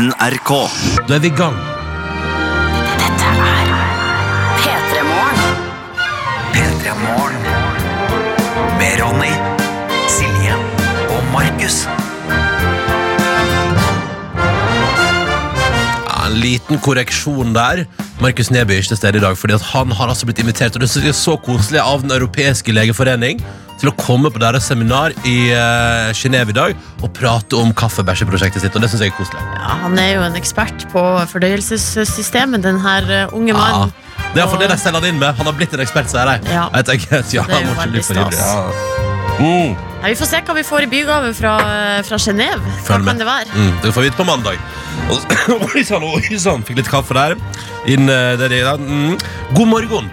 NRK. Da er vi i gang. Dette er P3 Morgen. P3 Morgen. Med Ronny, Silje og Markus. Ja, en liten korreksjon der. Markus Neby er ikke til stede i dag, fordi at han har altså blitt invitert og det er så koselig av Den europeiske legeforening til å komme på deres seminar i uh, Genéve i dag og prate om kaffebæsjeprosjektet sitt. Og det synes jeg er koselig. Ja, han er jo en ekspert på fordøyelsessystemet, den her unge unge Ja. mannen. Det er iallfall det de selger han inn med. Han har blitt en ekspert, sier de. Ja. Jeg tenker, ja, Det er jo veldig stas. Ja. Mm. Ja, vi får se hva vi får i bygave fra, fra Genéve. Hva kan det være? Mm, det får vi vite på mandag. Og- Oi sann, oi sann, fikk litt kaffe der. Inn, der, der mm. God morgen.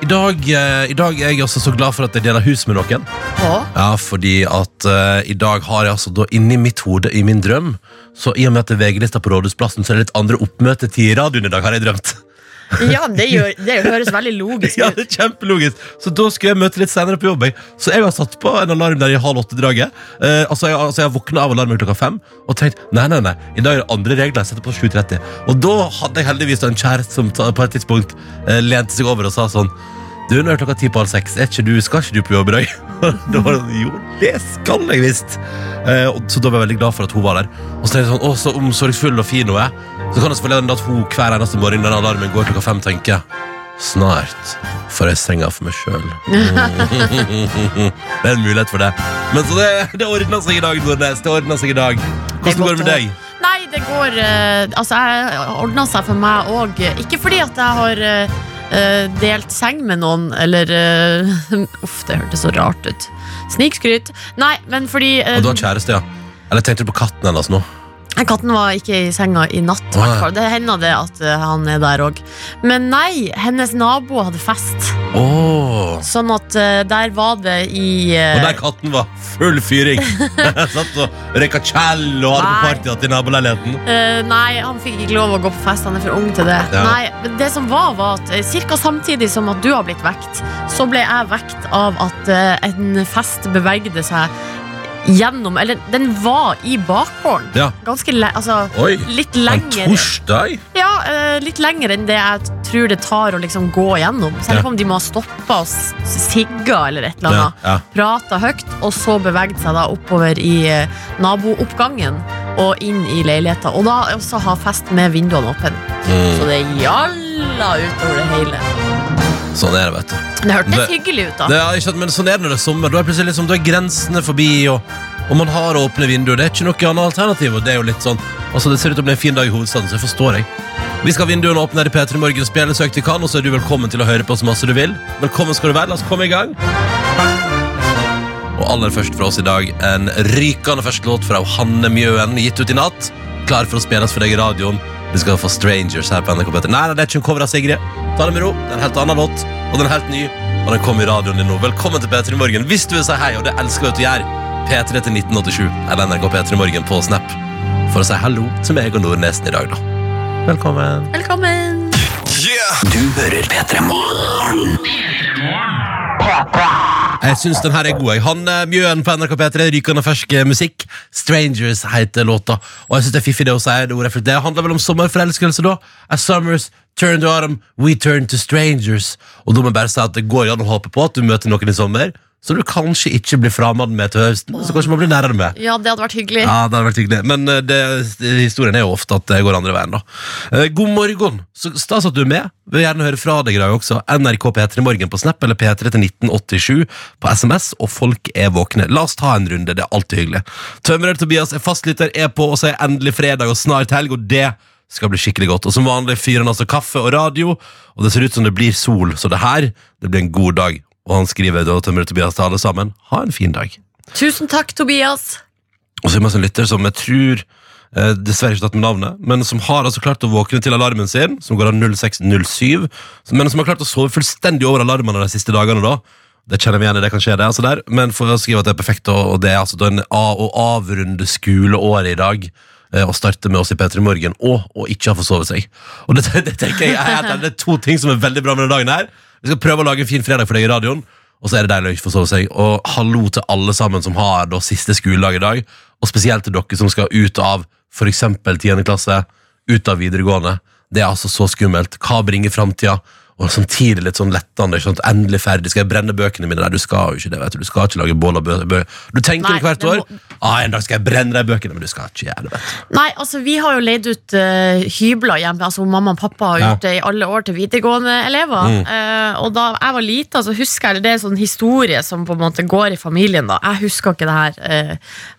I dag, eh, I dag er jeg også så glad for at jeg deler hus med noen. Å, Ja, fordi at eh, i dag har jeg altså da inni mitt hode, i min drøm Så i og med at det er VG-lista på Rådhusplassen, så er det litt andre oppmøtetid i radioen i dag, har jeg drømt. Ja, det, gjør, det høres veldig logisk ut. Ja, det er kjempelogisk. Så da skulle jeg møte litt senere på jobb jeg. Så jeg har satt på en alarm der i halv åtte-draget eh, altså, jeg, altså jeg våknet av alarmen klokka fem Og tenkt, nei, nei, nei I dag er det andre regler, jeg setter på 7.30 Og da hadde jeg heldigvis en kjæreste som på et tidspunkt eh, Lente seg over og sa sånn Du, nå er klokka ti på halv seks. Er ikke du, skal ikke du på jobb i dag? da var det sånn, jo, det skal jeg visst. Eh, Så da var jeg veldig glad for at hun var der. Og så tenkte jeg sånn, å, så omsorgsfull og fin hun er Så kan det selvfølgelig hende at hun hver eneste morgen den alarmen går klokka fem tenker Snart får jeg senga for meg sjøl. det er en mulighet for det. Men så det, det ordna seg i dag, Nordnes. Det ordna seg i dag. Det Hvordan går det med deg? Nei, det går eh, Altså, jeg ordna seg for meg òg. Ikke fordi at jeg har eh, delt seng med noen, eller uh, Uff, det hørtes så rart ut. Snikskryt. Nei, men fordi uh, Og du har kjæreste, ja? Eller tenkte du på katten hennes nå? Katten var ikke i senga i natt. Hvertfall. Det hender det at eh, han er der òg. Men nei, hennes nabo hadde fest. Åh. Sånn at eh, der var det i eh, Og der katten var full fyring. Satt og røyka kjell og hadde på Nei. i naboleiligheten. Eh, nei, han fikk ikke lov å gå på fest. Han er for ung til det. Ja. Nei, men det som var, var at eh, Cirka samtidig som at du har blitt vekt, så ble jeg vekt av at eh, en fest bevegde seg gjennom Eller den var i bakgården. Ja. Ganske le altså, Oi. litt En lenger. torsdag? Ja, uh, litt lenger enn det jeg tror det tar å liksom gå gjennom. Selv Ja. om de må ha stoppa og sigga eller et eller annet. ja. Prata høyt, og så beveget seg da oppover i uh, nabooppgangen og inn i leiligheta. Og da også ha fest med vinduene åpne. Mm. Så det gjalla utover det hele. Sånn er det, vet du. Det hørtes hyggelig ut, da. Det ja, ikke, men sånn er det når det er sommer. Da er plutselig liksom, da er grensene forbi, og, og man har åpne vinduer. Det er ikke noe annet alternativ. Og det er jo litt sånn Altså, Det ser ut til å bli en fin dag i hovedstaden, så jeg forstår jeg. Vi skal ha vinduene åpne her i P3 Morgen spille søkt vi kan, og så er du velkommen til å høre på så masse du vil. Velkommen skal du være. La oss komme i gang. Og aller først fra oss i dag en rykende fersk låt fra Hanne Mjøen, gitt ut i natt. Klar for å spilles for deg i radioen. Du skal få Strangers her på NRK P3. Nei, nei, det er ikke en cover av Sigrid. Ta det med ro. Det er en helt annen låt, og den er helt ny. Og den kommer i radioen din nå. Velkommen til P3 Morgen. Hvis du vil si hei, og det elsker vi at du gjør, P3 til 1987 eller NRK P3 Morgen på Snap for å si hallo til meg og Nordnesen i dag, da. Velkommen. Velkommen. Yeah! Du hører P3 Morgen. Jeg syns den her er god. Han eh, Mjøen på NRK P3, rykende fersk eh, musikk. Strangers heter låta. Og jeg synes det er fiffig det å si det ordet, for det handler vel om sommerforelskelse, da. As summers turn to autumn, we turn to strangers. Og da må jeg bare si at det går an å håpe på at du møter noen i sommer som du kanskje ikke blir fremad med til høsten, så kanskje man blir nærere med. Ja, det hadde vært hyggelig. Ja, det hadde vært hyggelig. Men eh, det, historien er jo ofte at det går andre veien, da. Eh, god morgen. Så stas at du er med. Vil gjerne høre fra deg i dag også. NRK P3 Morgen på Snap eller P3 til 1987 på SMS, og folk er våkne. La oss ta en runde, det er alltid hyggelig. Tømrer Tobias er fastlytter, er på, og så er endelig fredag og snart helg, og det skal bli skikkelig godt. Og som vanlig fyrer han altså kaffe og radio, og det ser ut som det blir sol, så det her, det blir en god dag. Og han skriver da Tømrer Tobias til alle sammen, ha en fin dag. Tusen takk, Tobias. Og så er det en lytter som jeg tror eh, Dessverre ikke tatt med navnet, men som har altså klart å våkne til alarmen sin, som går av 0607, men som har klart å sove fullstendig over alarmene de siste dagene. da det kjenner vi igjen i, det kan skje det, altså der Men for å skrive at det er perfekt, og, det er altså en A å avrunde skoleåret i dag. å Og starte med oss i P3 Morgen, og, og ikke ha forsovet seg. Og det, det tenker jeg er, Det er to ting som er veldig bra med denne dagen. her Vi skal prøve å lage en fin fredag for deg i radioen, og så er det deilig å ikke forsove seg. Og hallo til alle sammen som har da siste skoledag i dag. og spesielt til dere som skal ut av eksempel 10. klasse, ut av videregående. Det er altså så skummelt. Hva bringer framtida? Og samtidig litt sånn lettende. Ikke sant? Endelig ferdig. Skal jeg brenne bøkene mine? Nei, du skal jo ikke det. vet Du Du skal ikke lage bål av bø- bø- Du tenker Nei, det hvert år. må- Ah, en dag skal jeg brenne de bøkene, men du skal ikke gjøre det. vet du. Nei, altså vi har jo leid ut uh, hybler hjemme. Altså Mamma og pappa har Ja. Mm. gjort det i alle år til videregående elever. Eh, og da jeg var lita, så husker jeg det er en sånn historie som på en måte går i familien. da Jeg husker ikke det her,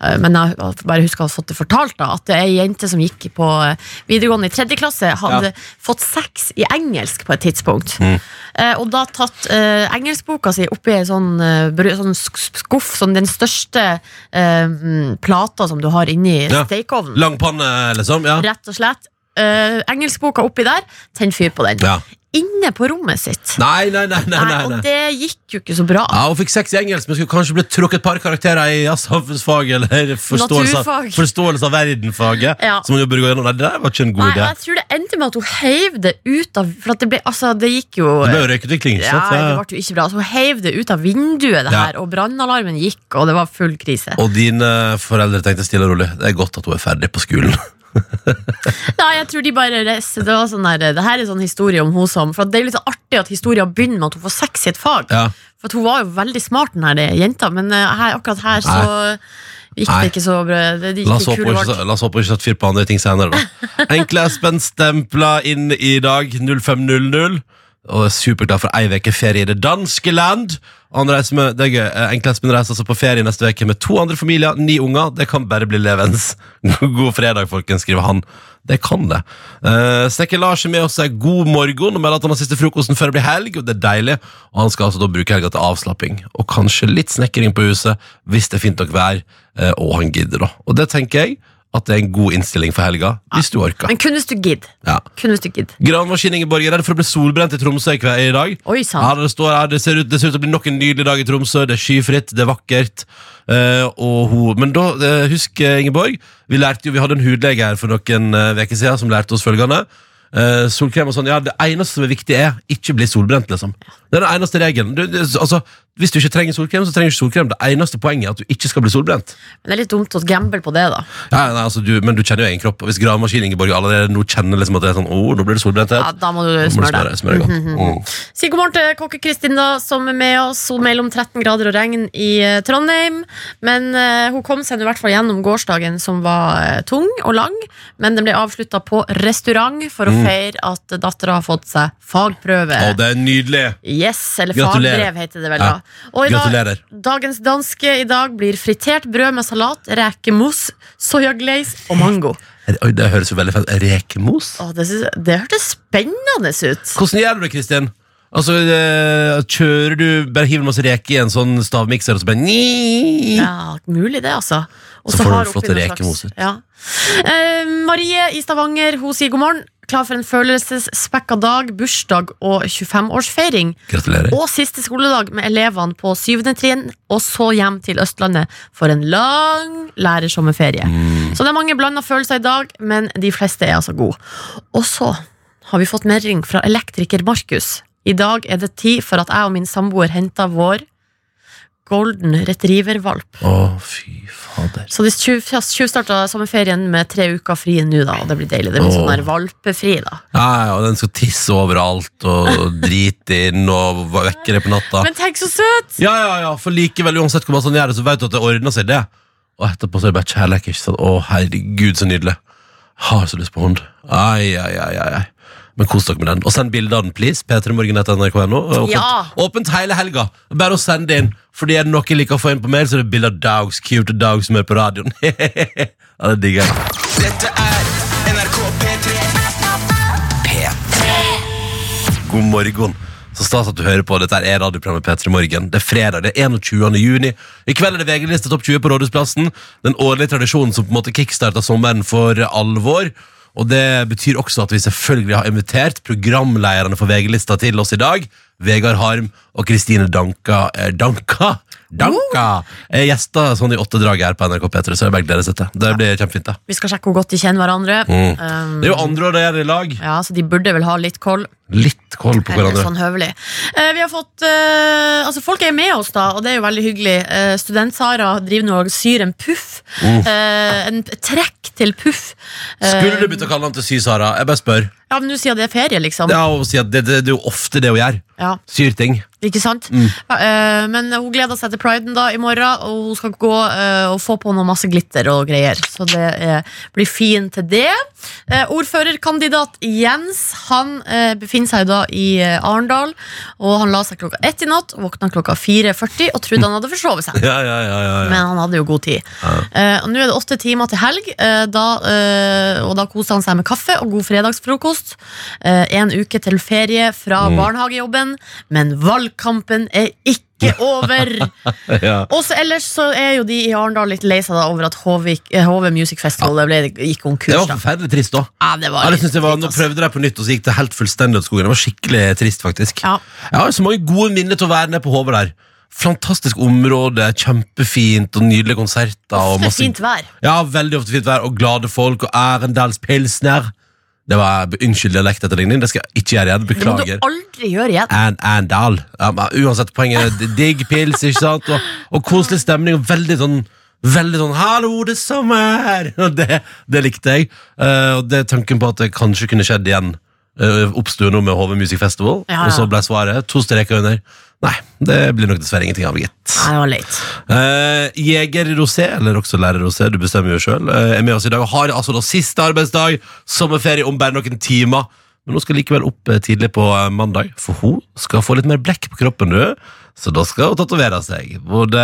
eh, men jeg bare husker å ha fått det fortalt. da At det er ei jente som gikk på videregående i tredje klasse, hadde Ja. fått seks i engelsk på et tidspunkt. Mm. Eh, og da tatt eh, engelskboka si oppi en sånn, eh, sånn skuff, sånn den største eh, mm, plata som du har inni Ja. stekeovnen. Lang panne, liksom? Ja. Rett og slett. Uh, engelskboka oppi der, tenn fyr på den. ja. Inne på rommet sitt. Nei, nei, nei. nei, nei, og det gikk jo ikke så bra. Ja, Hun fikk seks i engelsk, men skulle kanskje blitt trukket et par karakterer i ja, samfunnsfag eller forståelse av, forståelse av verden-faget. Ja. Som hun burde gå gjennom. Nei, det var ikke en god Nei, idé. jeg tror det endte med at hun heiv det ut av For at det ble, altså, det gikk jo Det ble jo røykutvikling. ikke ja, det ble jo ikke bra. Så hun heiv det ut av vinduet, det her, og brannalarmen gikk, og det var full krise. Og dine foreldre tenkte stille og rolig Det er godt at hun er ferdig på skolen. Nei, jeg tror de bare reiste Det var sånn der, det her er sånn historie om hun som For det er litt så artig at historien begynner med at hun får seks i et fag. Ja. For hun var jo veldig smart, den her jenta, men eh, her, akkurat her så gikk Nei. det ikke så bra. Det gikk La oss ikke håpe kule hun ikke, la oss håpe hun ikke satt fyr på andre ting senere. Da. Enkle Espen stempla inn i dag 0500. Og er superglad for ei uke ferie i det danske land. Og Han reiser med, det er gøy. Eh, reiser altså på ferie neste uke med to andre familier, ni unger. Det kan bare bli levens. God fredag, folkens, skriver han. Det kan det. Uh, Snekker Lars er med oss sier god morgen og melder at han har siste frokosten før det blir helg. og Det er deilig. Og han skal altså da bruke helga til avslapping. Og kanskje litt snekring på huset hvis det er fint nok vær, uh, og han gidder, da. Og det tenker jeg at det er en god innstilling for helga, hvis du orker. Men kun hvis du gidder. Ja. Kun hvis du gidder. Gravemaskin Ingeborg er redd for å bli solbrent i Tromsø i kveld i dag. Oi Ja, sann. det, står det, ser ut, det ser ut til å bli nok en nydelig dag i Tromsø. Det er skyfritt, det er vakkert. Uh, og hun, men da, uh, husk eh, Ingeborg, vi, jo, vi hadde en hudlege her for noen uker siden som lærte oss følgende. Uh, solkrem og sånn, ja, Det eneste som er viktig, er ikke bli solbrent. liksom Det er den eneste regelen. Du, altså, hvis du ikke trenger solkrem, så trenger du ikke solkrem. Det eneste poenget er at du ikke skal bli solbrent. Men det er litt dumt å gamble på det, da. Ja, nei, altså, du, men du kjenner jo egen kropp. Og hvis gravemaskin Ingeborg allerede nå kjenner liksom at det er sånn, oh, nå blir det solbrenthet, Ja, da må du da smøre deg. smøre, mm -hmm. Mm. Si god morgen til kokke-Kristin, da, som er med oss. Hun mellom 13 grader og regn i eh, Trondheim. Men uh, hun kom seg i hvert fall gjennom gårsdagen, som var uh, tung og lang. Men den ble avslutta på restaurant for å feire at dattera har fått seg fagprøve. Å, det er nydelig! Yes, eller Gratulerer. fagbrev heter det vel Ja. Og i dag, Gratulerer. dagens danske i dag blir fritert brød med salat, rekemos, soyaglaze og mango. Oi, det høres jo veldig fett Rekemos? Å, det, synes, det hørtes spennende ut. Hvordan gjør du det, Kristin? Altså, eh, Kjører du bare hiver masse reker i en sånn stavmikser, og så bare Nii! Ja, mulig det, altså. Og Så får du flotte rekemoser. Ja. Eh, Marie i Stavanger hun sier god morgen. Klar for en følelsesspekka dag, bursdag og 25-årsfeiring. Gratulerer. Og siste skoledag med elevene på syvende trinn, og så hjem til Østlandet for en lang lærersommerferie. Mm. Så det er mange blanda følelser i dag, men de fleste er altså gode. Og så har vi fått melding fra elektriker Markus. I dag er det tid for at jeg og min samboer henter vår golden retriever-valp. Å, fy fader. Så de tjuv- tjuvstarta sommerferien med tre uker fri nå, da. Og det blir deilig. Det blir sånn der valpefri, da. Ja, ja, og den skal tisse overalt og drite inn og vekke deg på natta. Men tenk så søt! Ja, ja, ja, for likevel, uansett hvor man sånn gjør det, så vet du at det ordner seg, det. Og etterpå så er det bare kjærlighet. Ikke sant? Å, herregud, så nydelig. Har så lyst på hund. Ai, ai, ai, ai. Men kos dere med den. Og send bilde av den, please. P3morgen.nrk.no. Åpent, Ja. åpent hele helga. Bare å sende inn. Fordi er det noe jeg liker å få inn på mail, så er det bilde av dogs, cute dogs som er på radioen. ja, det digger jeg. Dette er NRK P3. P3. God morgen. Så stas at du hører på. Dette er radioprogrammet P3 Morgen. Det er fredag, det er 21. juni. I kveld er det VG-liste topp 20 på Rådhusplassen. Den årlige tradisjonen som på en måte kickstarta sommeren for alvor. Og det betyr også at vi selvfølgelig har invitert programlederne for VG-lista til oss i dag. Vegard Harm og Kristine Danka eh, Danka? Danka! Er gjester sånn i åtte drag her på NRK P3, så jeg bare gleder seg til. Det blir kjempefint. da Vi skal sjekke hvor godt de kjenner hverandre. Um, Det er jo andre år de gjør det i lag. ja, Så de burde vel ha litt koll. Litt koll på hverandre. sånn høvelig. Eh, vi har fått eh, Altså, folk er med oss, da, og det er jo veldig hyggelig. Eh, Student-Sara driver nå og syr en puff. Eh, en trekk til puff. Eh, Skulle du begynt å kalle han til Sy, Sara? Jeg bare spør. Ja, men Du sier det er ferie, liksom. Ja, og sier at det, det, det er jo ofte det hun gjør. Ja. Syr ting. Ikke sant? Mm. Ja, eh, men hun gleder seg til priden da i morgen, og hun skal gå og få på noe masse glitter og greier. Så det eh, blir fint til det. Eh, ordførerkandidat Jens Han eh, befinner seg da i eh, Arendal, og han la seg klokka ett i natt, våkna klokka 4.40 og trodde han hadde forsovet seg. Ja, ja, ja, ja, ja. Men han hadde jo god tid. Og Nå er det åtte timer til helg, uh, da, uh, og da koser han seg med kaffe og god fredagsfrokost. En uke til ferie fra Mm. barnehagejobben, men valgkampen er ikke over. ja. Og så ellers så er jo de i Arendal litt lei seg over at HV, eh, HV Music Festival ja. ble, gikk Det var forferdelig trist, da. Ja, det var Ja, det jeg var, nå altså. prøvde de på nytt, og så gikk det helt fullstendig ut skogen. Det var skikkelig trist, faktisk. Ja. Jeg har så mange gode minner til å være nede på HV der. Fantastisk område, kjempefint, og nydelige konserter. og masse- fint vær. Ja, veldig ofte fint vær, og glade folk, og Arendals pilsner. Det var Unnskyld dialektetterligning, det skal jeg ikke gjøre igjen. Beklager. Det må du aldri gjøre igjen. And, and um, uansett, poenget er digg pils, ikke sant? Og, og koselig stemning, og veldig sånn Veldig sånn 'hallo, det er sommer'! Det, det likte jeg. Uh, og det er tanken på at det kanskje kunne skjedd igjen, uh, oppsto nå med HV Music Festival, Ja, ja. og så ble svaret to streker under. Nei, det blir nok dessverre ingenting av, gitt. Nei, det var leit. Uh, Jeger Rosé, eller også lærer Rosé, du bestemmer jo sjøl, er med oss i dag. og Har altså da siste arbeidsdag, sommerferie om bare noen timer. Men hun skal likevel opp eh, tidlig på eh, mandag, for hun skal få litt mer blekk på kroppen. Du. Så da skal hun tatovere seg. Både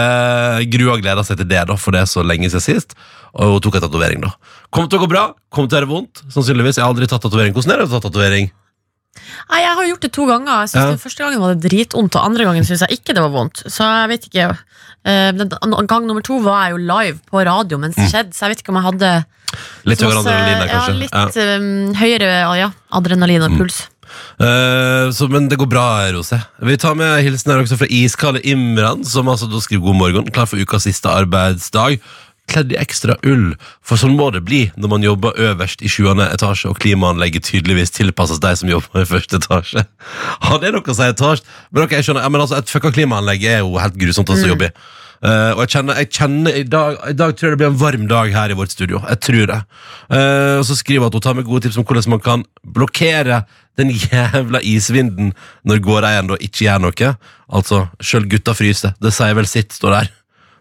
Grua gleder seg til det, da, for det er så lenge siden sist. Og hun tok en tatovering, da. Kommer til å gå bra, kommer til å gjøre vondt. Sannsynligvis. Jeg har aldri tatt tatovering. Hvordan er det å ta tatovering? Nei, Jeg har gjort det to ganger. Jeg synes Ja. det Første gangen var det dritvondt, og andre gangen syns jeg ikke det var vondt. Så jeg vet ikke Eh, den- Gang nummer to var jeg jo live på radio mens det skjedde, så jeg vet ikke om jeg hadde Litt så høyere masse- adrenalin der, Ja, litt Ja. eh, høyere ja, adrenalin og puls. Eh, så, men det går bra, Rose. Vi tar med hilsen her også fra iskalde Imran, som altså da skriver god morgen, klar for ukas siste arbeidsdag. Kledd i ekstra ull, for sånn må det bli når man jobber øverst i sjuende etasje, og klimaanlegget tydeligvis tilpasses de som jobber i første etasje. Har det noe å si etasje? Men ok, jeg skjønner, ja, men altså, Et fucka klimaanlegg er jo helt grusomt å jobbe i. Uh, og jeg kjenner, jeg kjenner i, dag, I dag tror jeg det blir en varm dag her i vårt studio. Jeg tror det. Uh, og så skriver hun at hun tar med gode tips om hvordan man kan blokkere den jævla isvinden når gårdeieren da ikke gjør noe. Altså, sjøl gutta fryser. Det sier vel sitt, står der.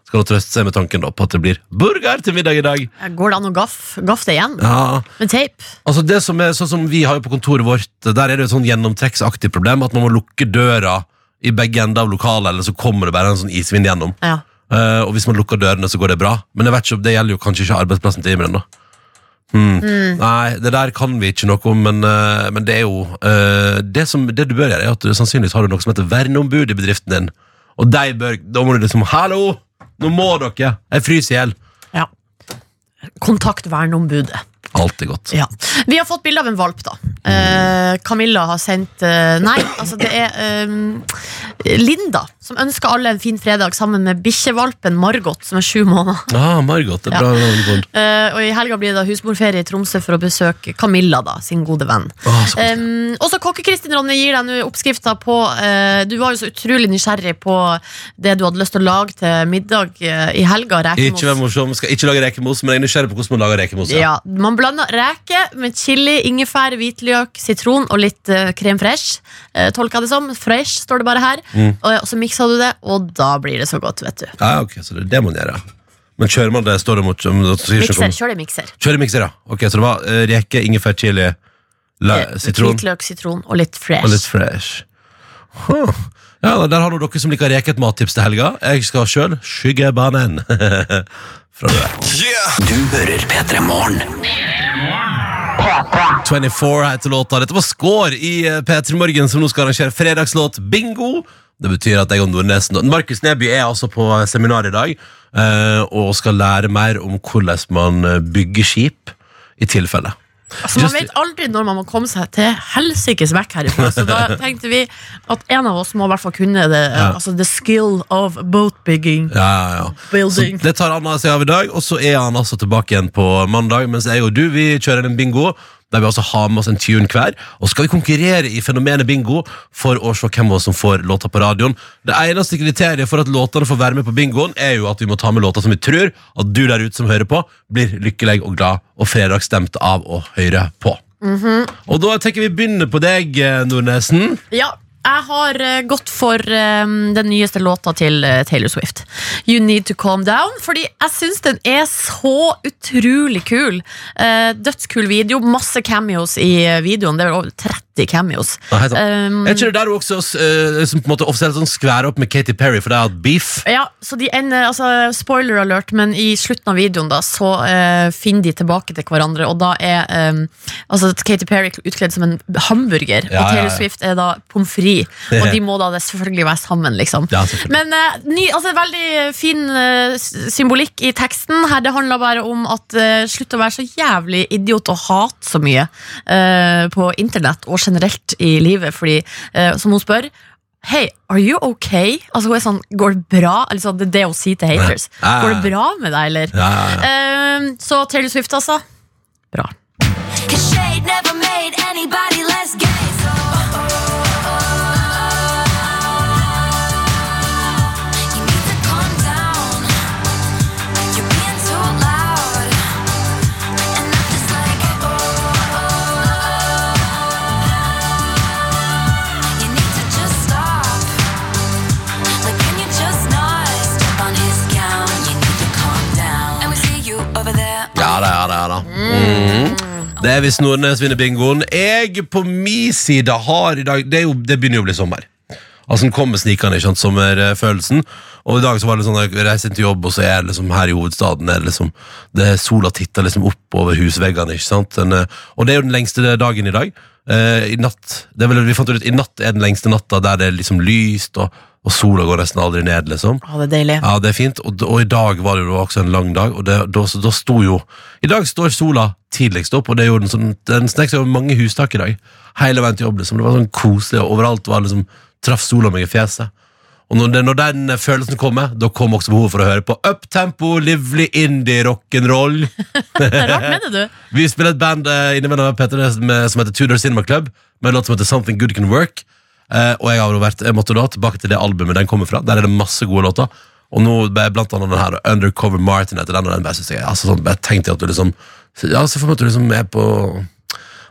Skal hun trøste seg med tanken da på at det blir burger til middag i dag. Går det an å gaffe gaff det igjen? Ja, Med tape? Altså det som er sånn som vi har jo på kontoret vårt, der er det et sånn gjennomtrekksaktig problem, at man må lukke døra i begge ender av lokalet, eller så kommer det bare en sånn isvind gjennom. Ja. Eh, og hvis man lukker dørene, så går det bra. Men jeg vet ikke, det gjelder jo kanskje ikke arbeidsplassen til Imren. da. Hmm. Nei, det der kan vi ikke noe om, men, eh, men det er jo eh, det, som, det du bør gjøre, er at du sannsynligvis har du noe som heter verneombud i bedriften din. Og de bør, da må du liksom Hallo! Nå må dere! Jeg fryser i hjel. ja. Kontakt verneombudet. Alltid godt. Ja. Vi har fått bilde av en valp, da. Uh, Camilla har sendt uh, Nei, altså det er eh, Linda som ønsker alle en fin fredag sammen med bikkjevalpen Margot, som er sju måneder. Ah, Margot, det er bra. Eh, og I helga blir det husmorferie i Tromsø for å besøke Camilla, da, sin gode venn. Ah, så. Um, også Kokke-Kristin Ronny gir deg nå oppskrifta på Du var jo så utrolig nysgjerrig på det du hadde lyst til å lage til middag i helga. Rekemos. Ikke vær morsom, skal ikke lage rekemos, men jeg er nysgjerrig på hvordan man lager rekemos. Ja. Ja, Man blander reker med chili, ingefær, hvitløk, sitron og litt uh, krem fresh. Uh, tolka det som. Fresh står det bare her. Mm. Og, og så miksa du det, og da blir det så godt, vet du. Ja, ok, så det er det man gjør, ja. Men kjører man det, står det mot Kjør det Mikser. Kjør det mikser. Mikser, ja. Ok, så det var uh, reke, ingefær, chili, la, sitron Hvitløk, sitron og litt fresh. og litt fresh. Huh. Ja, Der har dere som liker reket et mattips til helga. Jeg skal sjøl skygge banen. Fra det. Yeah! Du hører P3 Morgen. 24 heter låta. Dette var Skår i eh, P3 Morgen, som nå skal arrangere fredagslåt bingo. Det betyr at jeg og Nordnes Markus Neby er altså på seminar i dag eh, og skal lære mer om hvordan man eh, bygger skip i tilfelle. Altså, man vet aldri når man må komme seg til helsikes vekk herifra. Så da tenkte vi at en av oss må i hvert fall kunne det. Ja. Altså the skill of boatbygging. Ja, ja, ja. Så det tar Anna seg av i dag, og så er han altså tilbake igjen på mandag. Mens jeg og du vi kjører en bingo. Der vi altså har med oss en tune hver. Og skal vi konkurrere i fenomenet bingo for å se hvem av oss som får låta på radioen. Det eneste kriteriet for at låtene får være med på bingoen, er jo at vi må ta med låter som vi tror at du der ute som hører på, blir lykkelig og glad og fredagsstemt av å høre på. Og da tenker vi begynner på deg, eh, Nordnesen. Ja, jeg har eh, gått for eh, den nyeste låta til eh, Taylor Swift. You Need To Calm Down. Fordi jeg syns den er så utrolig kul. Dødskul video. Masse cameos i videoen. Det er over 30 cameos. Ja, hei. Um, er ikke det der du også uh, som på en måte offisielt sånn skværer opp med Katy Perry for de har hatt beef? Ja, så de ender, altså Spoiler alert, men i slutten av videoen da Så uh, finner de tilbake til hverandre Og da er um, altså, Katy Perry utkledd som en hamburger Ja, Og Taylor ja, ja. Swift er da pommes frites Og de må da det selvfølgelig være sammen liksom. Men uh, ny, altså, veldig fin eh, symbolikk i teksten Her det handler bare om at eh, Slutt å være så jævlig idiot Og hate så mye eh, På internett og generelt i livet Fordi, eh, som hun spør Hei, are you okay? Altså, hun er sånn, går det bra? Eller sånn, det er det hun sier til haters. Ja. Går det bra med deg, eller? Ja, ja, ja. Ehm, så Taylor Swift, altså. Bra. Cause shade never made anybody less gay. So Da, ja da. Ja, da. Mm. Det er hvis Nordnes vinner bingoen. Jeg på min side har i dag Det, er jo, det begynner jo å bli sommer. Altså Den kommer snikende, ikke sant, sommerfølelsen. Og i dag så var det sånn jeg inn til jobb, og så er det liksom her i hovedstaden er det liksom, det er Sola titter liksom opp over husveggene. ikke sant? Den, eh, og det er jo den lengste dagen i dag. Eh, I natt det er vel, Vi fant ut i natt er den lengste natta der det er liksom lyst, og, og sola går nesten aldri ned. liksom Ja, det er deilig. ja, det er fint, og, og i dag var det jo også en lang dag, og det, da, så da sto jo I dag står sola tidligst opp, og det gjorde den, sånn, den snek seg over mange hustak i dag. Hele veien til jobb, liksom. Det var sånn koselig, og overalt var liksom traff sola meg i fjeset. Og når, det, når den følelsen kommer, da kom også behovet for å høre på uptempo, livlig indie rock'n'roll. Rart, mener du? Vi spiller et band eh, innimellom Peter, med, som heter Tudor Cinema Club, med en låt som heter Something Good Can Work. Eh, og jeg, har vært, jeg måtte da tilbake til det albumet den kommer fra. Der er det masse gode låter. Og nå blant annet den her Undercover Martin etter den, og den bare jeg altså sånn, bare tenkte at du liksom Ja, se for meg at du liksom er på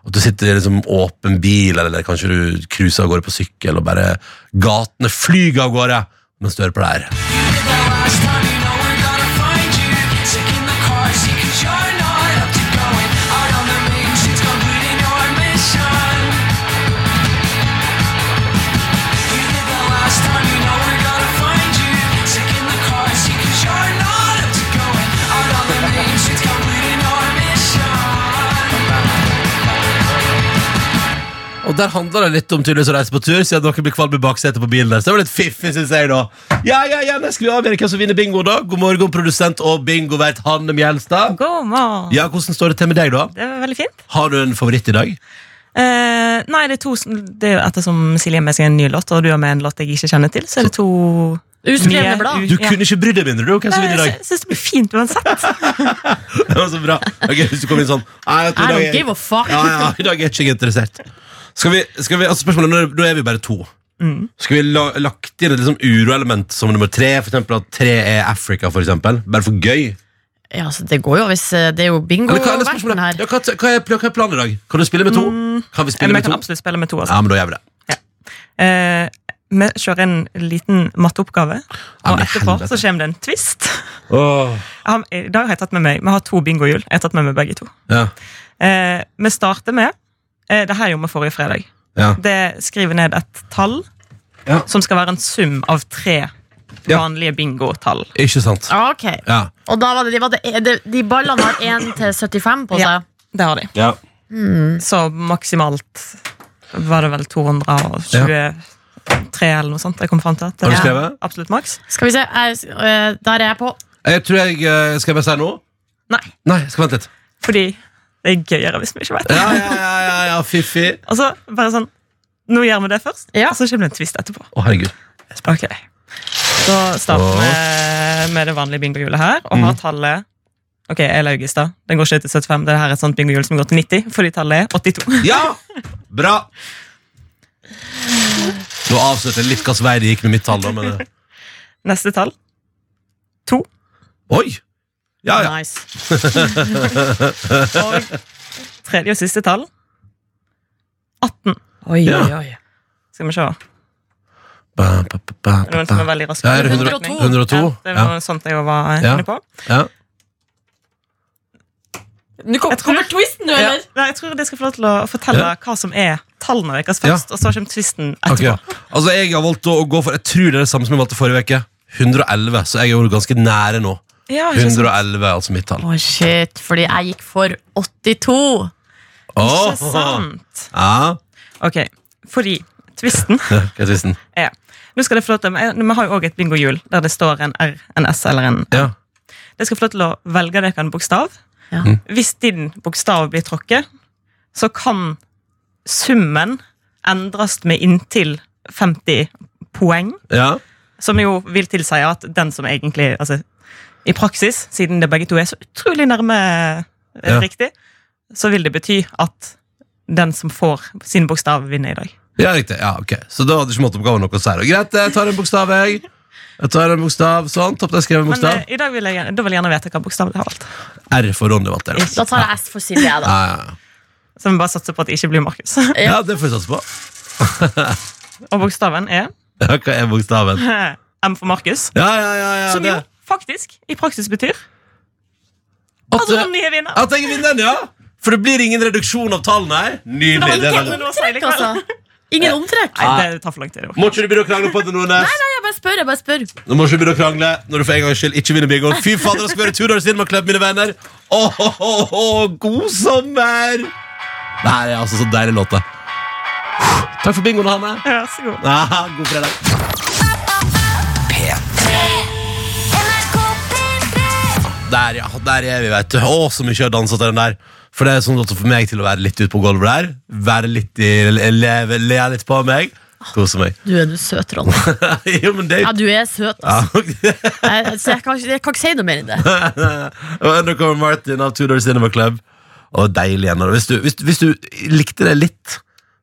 At du sitter i liksom åpen bil, eller kanskje du cruiser av gårde på sykkel, og bare gatene flyger av gårde mens du hører på det her. Og der handler det litt om tydeligvis å reise på tur, siden dere blir kvalm i baksetet på bilen der. Så det var litt fiffig, synes jeg, da. Ja, ja, ja, nå skal vi avgjøre hvem som vinner bingo, da. God morgen, produsent og bingovert Hanne Mjelstad. God morgen. Ja, hvordan står det til med deg, da? Det er veldig fint. Har du en favoritt i dag? Eh, nei, det er to Det er jo ettersom Silje har med seg en ny låt, og du har med en låt jeg ikke kjenner til, så er det to Uskrevne blad. Du ja. kunne ikke brydd deg mindre, du, hvem som vinner i dag. Jeg syns det blir fint uansett. Det var så bra. Ok, hvis du kommer inn sånn i I don't give a fuck. Ja, ja, i dag er jeg ikke interessert. Skal vi, skal vi, altså spørsmålet, er, nå- er vi bare to. Mm. Skal vi la, lagt inn et liksom uroelement som nummer tre? For eksempel at tre er Africa, for eksempel. Bare for gøy. Ja, altså, det går jo hvis eh, Det er jo Eller hva, eller bingo-verten her. ja, hva, hva, er, hva er planen i dag? Kan du spille med to? Kan vi spille Men med jeg kan to? absolutt spille med to. Altså. Ja, men da gjør vi det. Eh, vi kjører en liten matteoppgave, Ja, og etterpå helvete. så kommer det en twist. Jeg har, I dag har jeg tatt med meg Vi har to bingohjul. Jeg har tatt med meg begge to. ja, Eh, vi starter med Det her gjorde vi forrige fredag. ja. Det skriver ned et tall Ja. som skal være en sum av tre Ja. vanlige bingotall. Ikke sant? Ah, Ok, Ja. Og da var det, de, var det, de, de ballene har 1 til 75 på seg? Ja. Det har de. ja. Så maksimalt var det vel 223 eller noe sånt jeg kom fram til. at Har du skrevet? Absolutt maks. Skal vi se, jeg, eh, der er jeg på. Jeg tror jeg eh, Skal jeg bare si noe? Nei, Nei, jeg skal vente litt. fordi det er gøyere hvis vi ikke vet det. Ja, ja, ja, ja, ja fiffi. Og så bare sånn Nå gjør vi det først, Ja. og så kommer det en twist etterpå. Å, herregud. Ok Så starter vi med det vanlige bingohjulet her, og Mm. har tallet Ok, jeg er Laugis, da. Den går ikke til 75. Det her er et sånt bingohjul som går til 90, fordi tallet er 82. Ja! Bra! Nå avslørte jeg litt hvilken vei det gikk med mitt tall, da, men eh, Neste tall. To. Oi! Ja, ja. Nice. Og tredje og siste tall. 18. Oi, Ja. oi, oi. Skal vi se. Ba, ba, ba, ba, Er det noen som er ba. veldig raske. Ja, er det 102? 102? Ja, det var noe sånt jeg var Ja. inne på. Ja. Nå kom, Jeg tror- kommer twisten, Ja. eller? Nei, jeg tror jeg skal få lov til å fortelle Ja. hva som er tallene deres Ja. først, og så kommer twisten Ok. etterpå. Altså, jeg har valgt å gå for Jeg tror det er det samme som jeg valgte forrige uke. 111, så jeg er jo ganske nære nå. Ja, ikke sant? 111 er altså mitt tall. Å, shit, fordi jeg gikk for 82. Åh! Ikke sant? Ja. Ok, fordi tvisten Hva er tvisten? er Nå skal det få lov til Vi har jo også et bingohjul der det står en R, en S eller en Ja. Dere skal få lov til å velge dere en bokstav. Ja. Mm. Hvis din bokstav blir tråkket, så kan summen endres med inntil 50 poeng. ja. Som jo vil tilsi at den som egentlig altså, I praksis, siden det begge to er så utrolig nærme eh, Ja. riktig, så vil det bety at den som får sin bokstav, vinner i dag. Ja, riktig. Ja, ok. Så da hadde ikke måtteoppgaven noe å si. Greit, jeg tar en bokstav, jeg. Jeg tar en bokstav, sånn. Topp, jeg skrev en Men bokstav. eh, i dag vil jeg, da vil jeg gjerne vite hva bokstav du har valgt. R for Ronny valgte jeg. Da tar jeg S for Silje, da. Ja, ja. Så vi bare satser på at det ikke blir Markus. ja, det får vi satse på. Og bokstaven er Ja, hva er bokstaven? M for Markus. Ja, ja, ja, ja Som jo det. Faktisk i praksis betyr At, at Ronny er vinner. at jeg vinner den, ja! For det blir ingen reduksjon av tallene her. Nydelig. Det var likevel. Altså, ingen omtrekk. Nei, det tar for lang tid. Må ikke du begynne å krangle på det, Nordnes? Nei, jeg bare spør, jeg bare spør. Nå må du ikke begynne å krangle når du for en gangs skyld ikke vinner bingoen. Fy fader, det skal være Tudor Cinema Club, mine venner. Oh, oh, oh, åh, god sommer! Det her er altså så deilig låt. Takk for bingoen, Hanne. Ja, så god. Ah, god fredag. Der, ja. Der er vi, vet du. Å, så mye jeg har dansa til den der. For det er sånn at for meg til å være litt ute på gulvet der. Være litt i, leve, le litt på meg. Kose meg. Du er du søt, Ronny. jo, men det Ja, du er søt, altså. Jeg, så jeg, kan, jeg kan ikke si noe mer enn det. Og kommer Martin av Tudor Cinema Club. Og deilig igjen. Hvis hvis, hvis du likte det litt,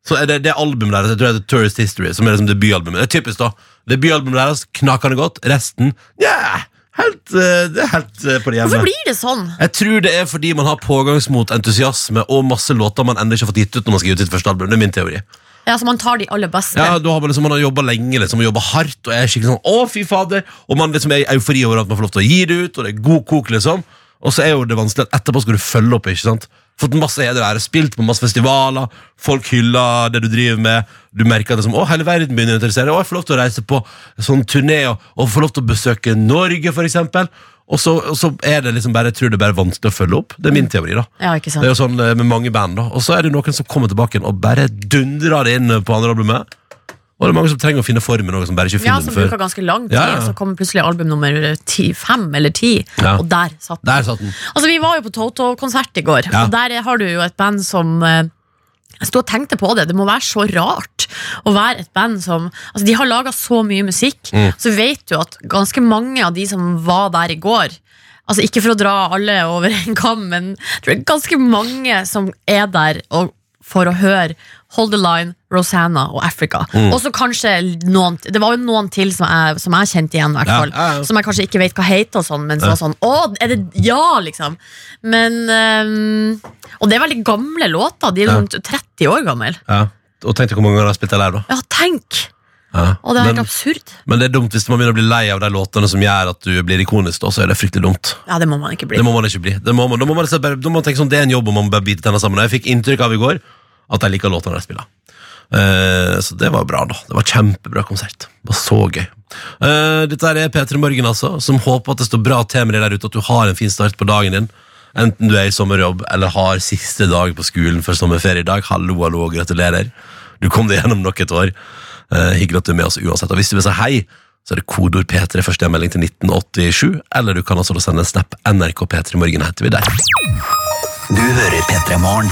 så er det det albumet deres. Jeg tror det heter Tourist History, som er liksom debutalbumet. Det er typisk, da. Debutalbumet deres knakende godt. Resten ja, helt, eh, det er helt eh, på det Hvorfor blir det sånn? Jeg tror det er fordi man har pågangsmot, entusiasme og masse låter man ennå ikke har fått gitt ut når man skal gi ut sitt første album. Det er min teori. Ja, så Man tar de aller beste. Ja, da har Man liksom, man har jobba lenge liksom, og jobba hardt, og er skikkelig sånn Å, fy fader! Og man liksom er i eufori over at man får lov til å gi det ut, og det er god kok, liksom. Og så er jo det vanskelig at etterpå skal du følge opp. ikke sant? Fått masse heder og ære, spilt på masse festivaler, folk hyller det du driver med. Du merker at som å, hele verden begynner å interessere Å, jeg får lov til å reise på sånn turné og, og får lov til å besøke Norge, for eksempel. Og så, og så er det liksom bare, jeg tror det er bare vanskelig å følge opp. Det er min teori. da Ja, ikke det er jo sånn eh, med mange band da Og så er det noen som kommer tilbake og bare dundrer det inn på andre albumet Og det er mange som trenger å finne formen Noen som bare ikke finner den før Ja, som bruker ganske lang tid, Ja, ja. og så kommer plutselig album nummer ti, fem eller ti, Ja. og der satt den. Der satt den Altså, Vi var jo på Toto-konsert i går, Ja. og der har du jo et band som eh, Jeg sto og tenkte på det. Det må være så rart å være et band som Altså, De har laga så mye musikk, Mm. så vet du at ganske mange av de som var der i går Altså Ikke for å dra alle over en kam, men jeg tror det er ganske mange som er der og for å høre Hold the Line, Rosanna og Africa. Mm. Og så kanskje noen Det var jo noen til som jeg, som jeg kjente igjen, Ja, fall. ja, ja. Som jeg kanskje ikke vet hva heter, og sånn, men som var sånn Å, er det Ja, liksom. Men um, Og det er veldig gamle låter. De er Ja. rundt 30 år gamle. ja. Og tenk hvor mange ganger jeg har spilt det der da Ja, tenk! Ja. Og det er helt men, absurd. men det er dumt hvis man begynner å bli lei av de låtene Som gjør at du blir ikonisk da, Så er det fryktelig dumt. Ja, det må man ikke bli. Det må man ikke bli. Det må man, Da må man, bare, da må man tenke sånn Det er en jobb og man må bare bite tenna sammen. Jeg fikk inntrykk av i går At jeg liker låtene jeg spiller. Uh, så det var bra da. Det var kjempebra konsert. Det var så gøy. Uh, Dette er er Peter Morgen altså Som håper at det står bra til med deg der ute At du har en fin start på dagen din. Enten du er i sommerjobb Eller har siste dag på skolen For sommerferie i dag. Hallo, hallo, gratulerer. Du kom deg gjennom nok et år Eh, Hyggelig at du er med oss uansett. Og hvis du vil si hei så er det kodord P3 første melding til 1987 Eller du kan altså sende en snap NRK P3 Morgen heter vi der Du hører P3 Morgen.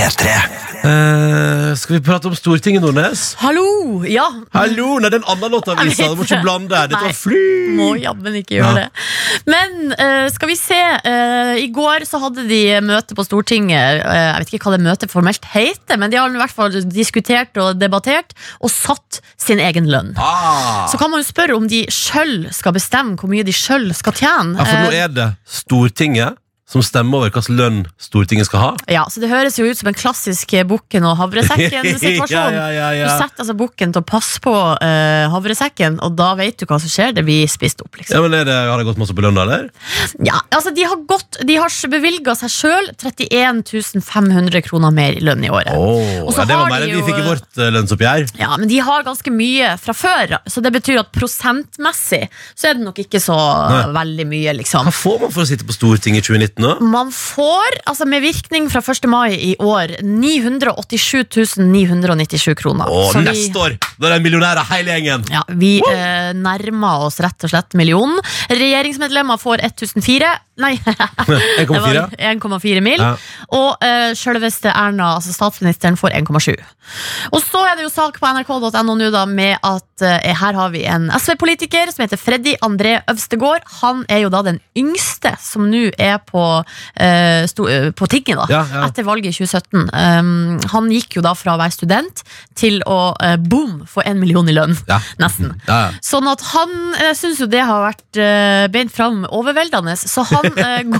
P3morgen. P3 Eh, skal vi prate om Stortinget, Nordnes? Hallo! Ja. Hallo! Nei, den andre låta Jeg visa. vet Du må ikke det. blande. Dette Nei. var fly! Må jammen ikke gjøre Ja. det. Men eh, skal vi se. eh, I går så hadde de møte på Stortinget. eh, jeg vet ikke hva det møtet formelt heter, men de har i hvert fall diskutert og debattert og satt sin egen lønn. Ah. Så kan man jo spørre om de sjøl skal bestemme hvor mye de sjøl skal tjene. Ja, for nå Eh, er det Stortinget som stemmer over hvilken lønn Stortinget skal ha. Ja, så Det høres jo ut som en klassisk eh, bukken og havresekken-situasjon. Ja, ja, ja. Du setter altså bukken til å passe på uh, havresekken, og da vet du hva som skjer. Det blir spist opp. liksom Ja, men er det, Har det gått masse på lønna, eller? Ja, altså De har, gått, de har bevilga seg sjøl 31 500 kroner mer i lønn i året. Oh, ja, det var mer enn vi fikk i vårt uh, lønnsoppgjør. Ja, Men de har ganske mye fra før, så det betyr at prosentmessig så er det nok ikke så Nei. veldig mye, liksom. Hva får man for å sitte på Stortinget i 2019? Da? Man får, altså med virkning fra 1. mai i år, 987 997 kroner. Å, Så vi- neste år! Da er det millionærer hele gjengen! Ja, Vi eh, nærmer oss rett og slett millionen. Regjeringsmedlemmer får 1004 Nei, det 1,4. var 1,4 mil. Ja. Og uh, selveste Erna, altså statsministeren, får 1,7. Og så er det jo sak på nrk.no nå da med at uh, her har vi en SV-politiker som heter Freddy André Øvstegård. Han er jo da den yngste som nå er på, uh, sto, eh, på tinget, da. Ja, ja. Etter valget i 2017. Um, han gikk jo da fra å være student til å uh, boom få en million i lønn. Nesten. Sånn at han Jeg syns jo det har vært uh, beint fram overveldende. Så han eh,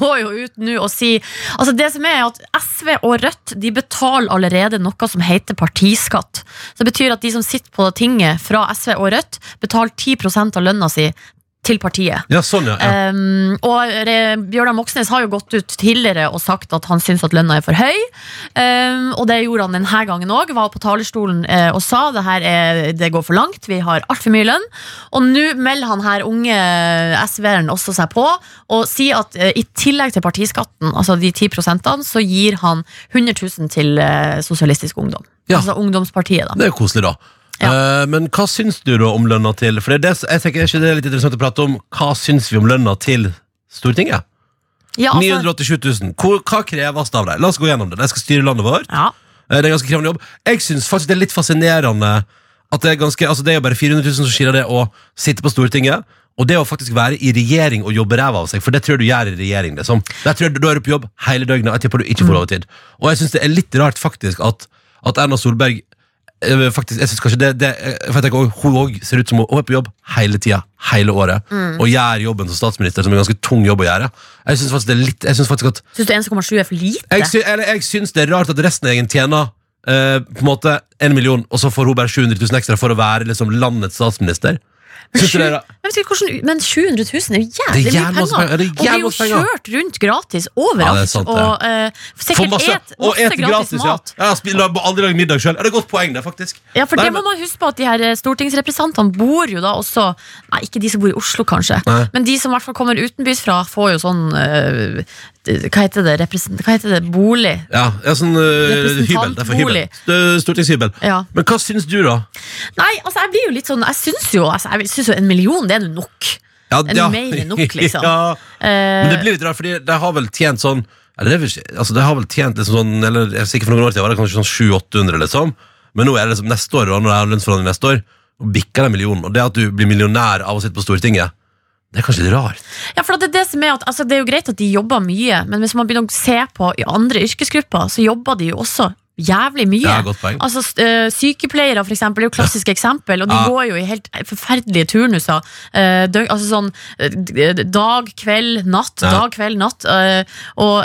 går jo ut nå og sier Altså Det som er at SV og Rødt De betaler allerede noe som heter partiskatt. Så det betyr at de som sitter på tinget fra SV og Rødt, betaler 10% av lønna si til partiet. ja, sånn, ja. ja. Um, og Bjørnar Moxnes har jo gått ut tidligere og sagt at han syns at lønna er for høy. Um, og det gjorde han denne gangen òg. Var på talerstolen uh, og sa det her er, det går for langt, vi har altfor mye lønn. Og nå melder han her unge SV-eren også seg på og sier at uh, i tillegg til partiskatten, altså de 10% så gir han 100 000 til uh, Sosialistisk Ungdom. Ja. Altså ungdomspartiet, da. Det er jo koselig, da. Eh, men hva syns du da om lønna til For det er, det, jeg tenker, er ikke det litt interessant å prate om Hva syns vi om lønna til Stortinget? Ja, altså, 987 000. Hva, hva kreves av deg? La oss gå gjennom det. De skal styre landet vårt. ja. Eh, Det er en ganske krevende jobb. Jeg syns faktisk det er litt fascinerende at det er ganske Altså det er jo bare 400 000 som skiller det å sitte på Stortinget. Og det å faktisk være i regjering og jobbe ræva av seg, for det tror jeg du gjør i regjering. liksom. Der tror jeg du, Da er du på jobb hele døgnet, Etterpå jeg tipper du ikke får overtid. Og jeg syns det er litt rart faktisk at, at Erna Solberg faktisk, jeg synes kanskje det, det eh, for jeg tenker også, Hun òg ser ut som hun, er på jobb hele tida, hele året, og gjør jobben som statsminister, som er en ganske tung jobb å gjøre. Jeg syns faktisk det er litt Jeg synes faktisk at Syns du 1,7 er for lite? jeg, sy eller, jeg syns det er rart at resten av gjengen tjener uh, på en måte en million, og så får hun bare 700 000 ekstra for å være liksom, landets statsminister. Syns du det Men, hvordan, men 700 000 er jo jævlig er mye jævlig masse penger. penger. Er og blir jo kjørt rundt gratis overalt. Ja, sant, og uh, sikkert masse, et masse et gratis, gratis, mat. ja Jeg har Aldri lagd middag sjøl. Det er et godt poeng, det, faktisk. Ja, for Nei, det må men- man huske på at de her eh, stortingsrepresentantene bor jo da også Nei, ikke de som bor i Oslo, kanskje. Nei. Men de som i hvert fall kommer utenbys fra, får jo sånn eh, Hva heter det? Hva heter det? Bolig? Ja, ja sånn uh, hybel. Det er for hybel. Stortingshybel. Ja. Men hva syns du, da? Nei, altså jeg blir jo litt sånn Jeg syns jo, altså, jeg synes jo en million, det er jo nok. Ja, det mer enn nok, liksom? ja. Eh, Men det blir litt rart, fordi de har vel tjent sånn eller det, altså det har vel tjent liksom sånn Eller jeg er sikker for noen år siden var det kanskje sånn 700-800, liksom. Men nå er det liksom neste år, og når det er lønnsforhandling neste år, og bikker det million. Og det at du blir millionær av å sitte på Stortinget, det er kanskje litt rart. Ja, for det, er det, som er at, altså, det er jo greit at de jobber mye, men hvis man begynner å se på i andre yrkesgrupper, så jobber de jo også jævlig mye. Ja, godt poeng. Altså, øh, sykepleiere for eksempel, er jo klassisk eksempel, og de går jo i helt forferdelige turnuser. Øh, altså sånn øh, dag, kveld, natt, dag, kveld, natt, og,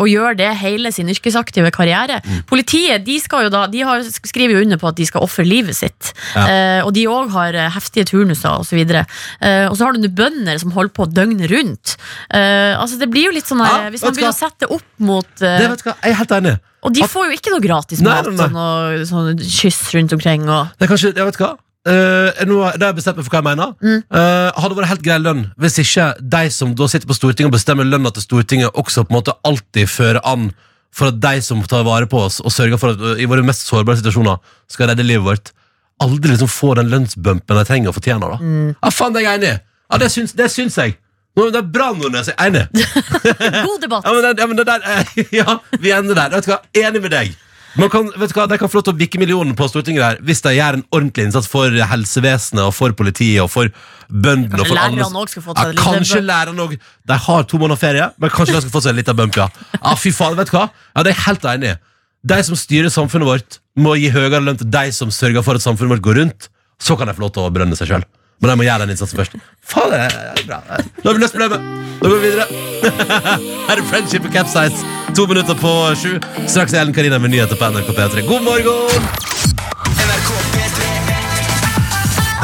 og gjør det hele sin yrkesaktive karriere. Mm. Politiet de skal jo da, de har, skriver jo under på at de skal ofre livet sitt, Ja. Eh, og de òg har eh, heftige turnuser osv. Uh, og så har du bønder som holder på døgnet rundt. Eh, altså Det blir jo litt sånn Ja, Hvis man begynner å sette opp mot eh, Det vet du hva, Jeg er helt enig. Og de får jo ikke noe gratis Nei, mat nei, nei. og noe sånn kyss rundt omkring. Og, Det er kanskje, jeg vet hva Uh, nå, har jeg bestemt meg for hva jeg mener. Mm. Uh, hadde vært helt grei lønn hvis ikke de som da sitter på Stortinget og bestemmer lønna til Stortinget, også på en måte alltid fører an for at de som tar vare på oss og sørger for at uh, i våre mest sårbare situasjoner skal redde livet vårt, aldri liksom får den lønnsbumpen de trenger og fortjener. da Mm. Ja, faen, det er jeg enig i! Ja, det syns, det syns jeg. Nå, det er bra, Nordnes. Jeg er enig. God debatt! Ja, men det, ja, men det der, ja, vi ender der. Vet du hva? Enig med deg. Man kan, vet du hva, De kan få lov til å bikke millionen på Stortinget der hvis de gjør en ordentlig innsats for helsevesenet og for politiet og for bøndene. Kanskje lærerne også skal få ja, seg litt Kanskje lærerne òg. De har to måneder ferie, men kanskje de skal få seg en liten bump, ja. ja. Fy faen, vet du hva? Ja, Det er jeg helt enig i. De som styrer samfunnet vårt, må gi høyere lønn til de som sørger for at samfunnet vårt går rundt. Så kan de få lov til å brønne seg sjøl. Men de må gjøre den innsatsen først. Faen, det er bra. Nå har vi løst problemet. Da går vi videre. Her er Friendship og Capsize. To minutter på sju. Straks er Ellen Karina med nyheter på NRK P3. God morgen!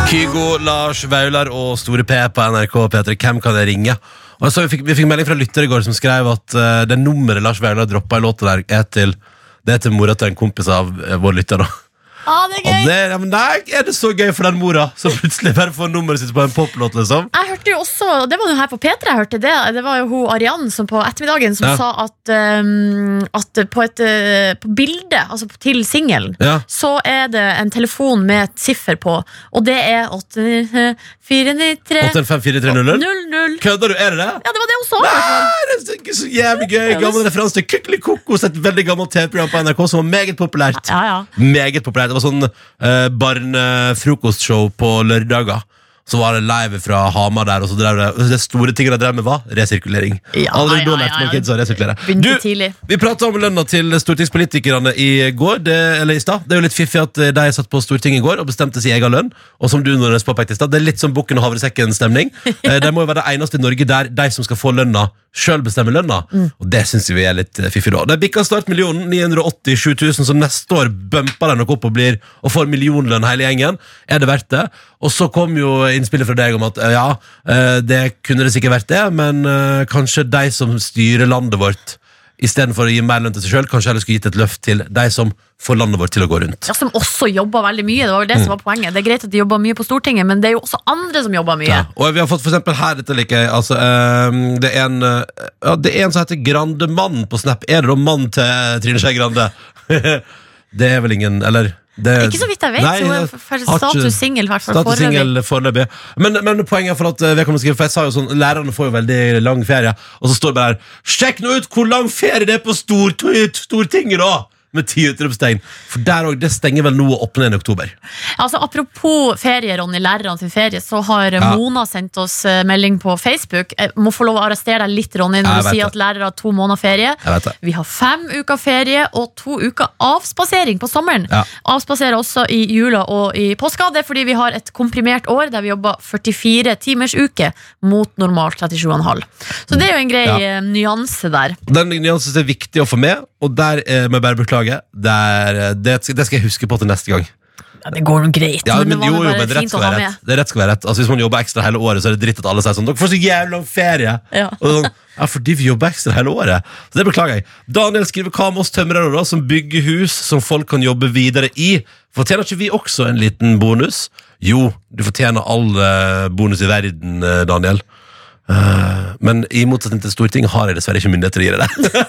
Kygo, Lars Vaular og Store P på NRK P3. Hvem kan jeg ringe? Og så vi, fikk, vi fikk melding fra lytter i går som skrev at uh, det nummeret Lars Vaular droppa i låta er til, det er til mora til en kompis av uh, vår lytter. da Ah, det er Og gøy! det, ja, men nei, er det så gøy for den mora som plutselig bare får nummeret sitt på en poplåt? liksom Jeg hørte jo også, Det var jo her på P3 jeg hørte det. Det var jo hun Arianne som på ettermiddagen som Ja. sa at, um, at på, et, uh, på bildet, altså til singelen, Ja. så er det en telefon med et siffer på, og det er 8493 85430? 00. Kødder du? Er det det? Ja, det var det hun sa. i hvert fall. Nei, det er så jævlig gøy. Gammel referanse til Kykelikokos, et veldig gammelt TV-program på NRK som var meget populært. Ja, ja. Meget populært. Det var sånn eh, barnefrokostshow på lørdager. Så var det live fra Hamar der, og så drev det, det store tinget de drev med, var resirkulering. Ja, Allerede da lærte man kids å resirkulere. Du, vi prata om lønna til stortingspolitikerne i går, det, eller i stad. Det er jo litt fiffig at eh, de satt på Stortinget i går og bestemte sin egen lønn. Og som du Nordnes påpekte i stad, det er litt som Bukken og havresekken-stemning. Eh, De må jo være det eneste i Norge der de som skal få lønna, sjøl bestemmer lønna. Og det syns vi er litt eh, fiffig, da. Det bikka snart millionen. 987 000, så neste år bumper de nok opp og blir og får millionlønn hele gjengen. Er det verdt det? Og så kom jo innspillet fra deg om at eh, ja, eh, det kunne det sikkert vært det, men kanskje de som styrer landet vårt Istedenfor å gi mer lønn til seg sjøl, kanskje heller skulle gitt et løft til de som får landet vårt til å gå rundt. Ja, som også jobber veldig mye. Det var vel det som var poenget. Det er greit at de jobber mye på Stortinget, men det er jo også andre som jobber mye. Ja. Og vi har fått for eksempel her, dette liker jeg altså, øh, det, er en, eh, ja, det er en som heter Grandemann på Snap. Er det da mann til Trine Skei Grande? det er vel ingen Eller det, Ikke så vidt jeg vet. Nei, så er status singel, i hvert fall Status foreløpig. foreløpig. Men, men poenget er for at eh, vedkommende skriver For jeg sa jo sånn, lærerne får jo veldig lang ferie, og så står det bare her Sjekk nå ut hvor lang ferie det er på Stor- Stortinget, da! Med ti utropstegn. For der òg, det stenger vel nå opp igjen i oktober. Altså, apropos ferie, Ronny, lærerne sin ferie, så har Ja. Mona sendt oss eh, melding på Facebook. Jeg må få lov å arrestere deg litt, Ronny, når du sier det. at lærere har to måneder ferie. Vi har fem uker ferie og to uker avspasering på sommeren. Ja. Avspaserer også i jula og i påska. Det er fordi vi har et komprimert år der vi jobber 44 timers uke mot normalt 37,5. Så det er jo en grei Ja. eh, nyanse der. Den nyansen er viktig å få med, og der eh, må jeg bare beklage. Der, er, det, det skal jeg huske på til neste gang. Ja, det går noe greit, Ja, men, men, det jo, jo, men rett skal være rett. Det rett skal være rett. Altså, hvis man jobber ekstra hele året, så er det dritt at alle sier sånn Dere får så jævla lang ferie! Ja. Og sånn, ja, fordi vi jobber ekstra hele året. Så det beklager jeg. Daniel skriver hva med oss tømrere, da, som bygger hus som folk kan jobbe videre i? Fortjener ikke vi også en liten bonus? Jo, du fortjener all eh, bonus i verden, eh, Daniel. Eh, men i motsetning til Stortinget har jeg dessverre ikke myndighet til å gi deg det.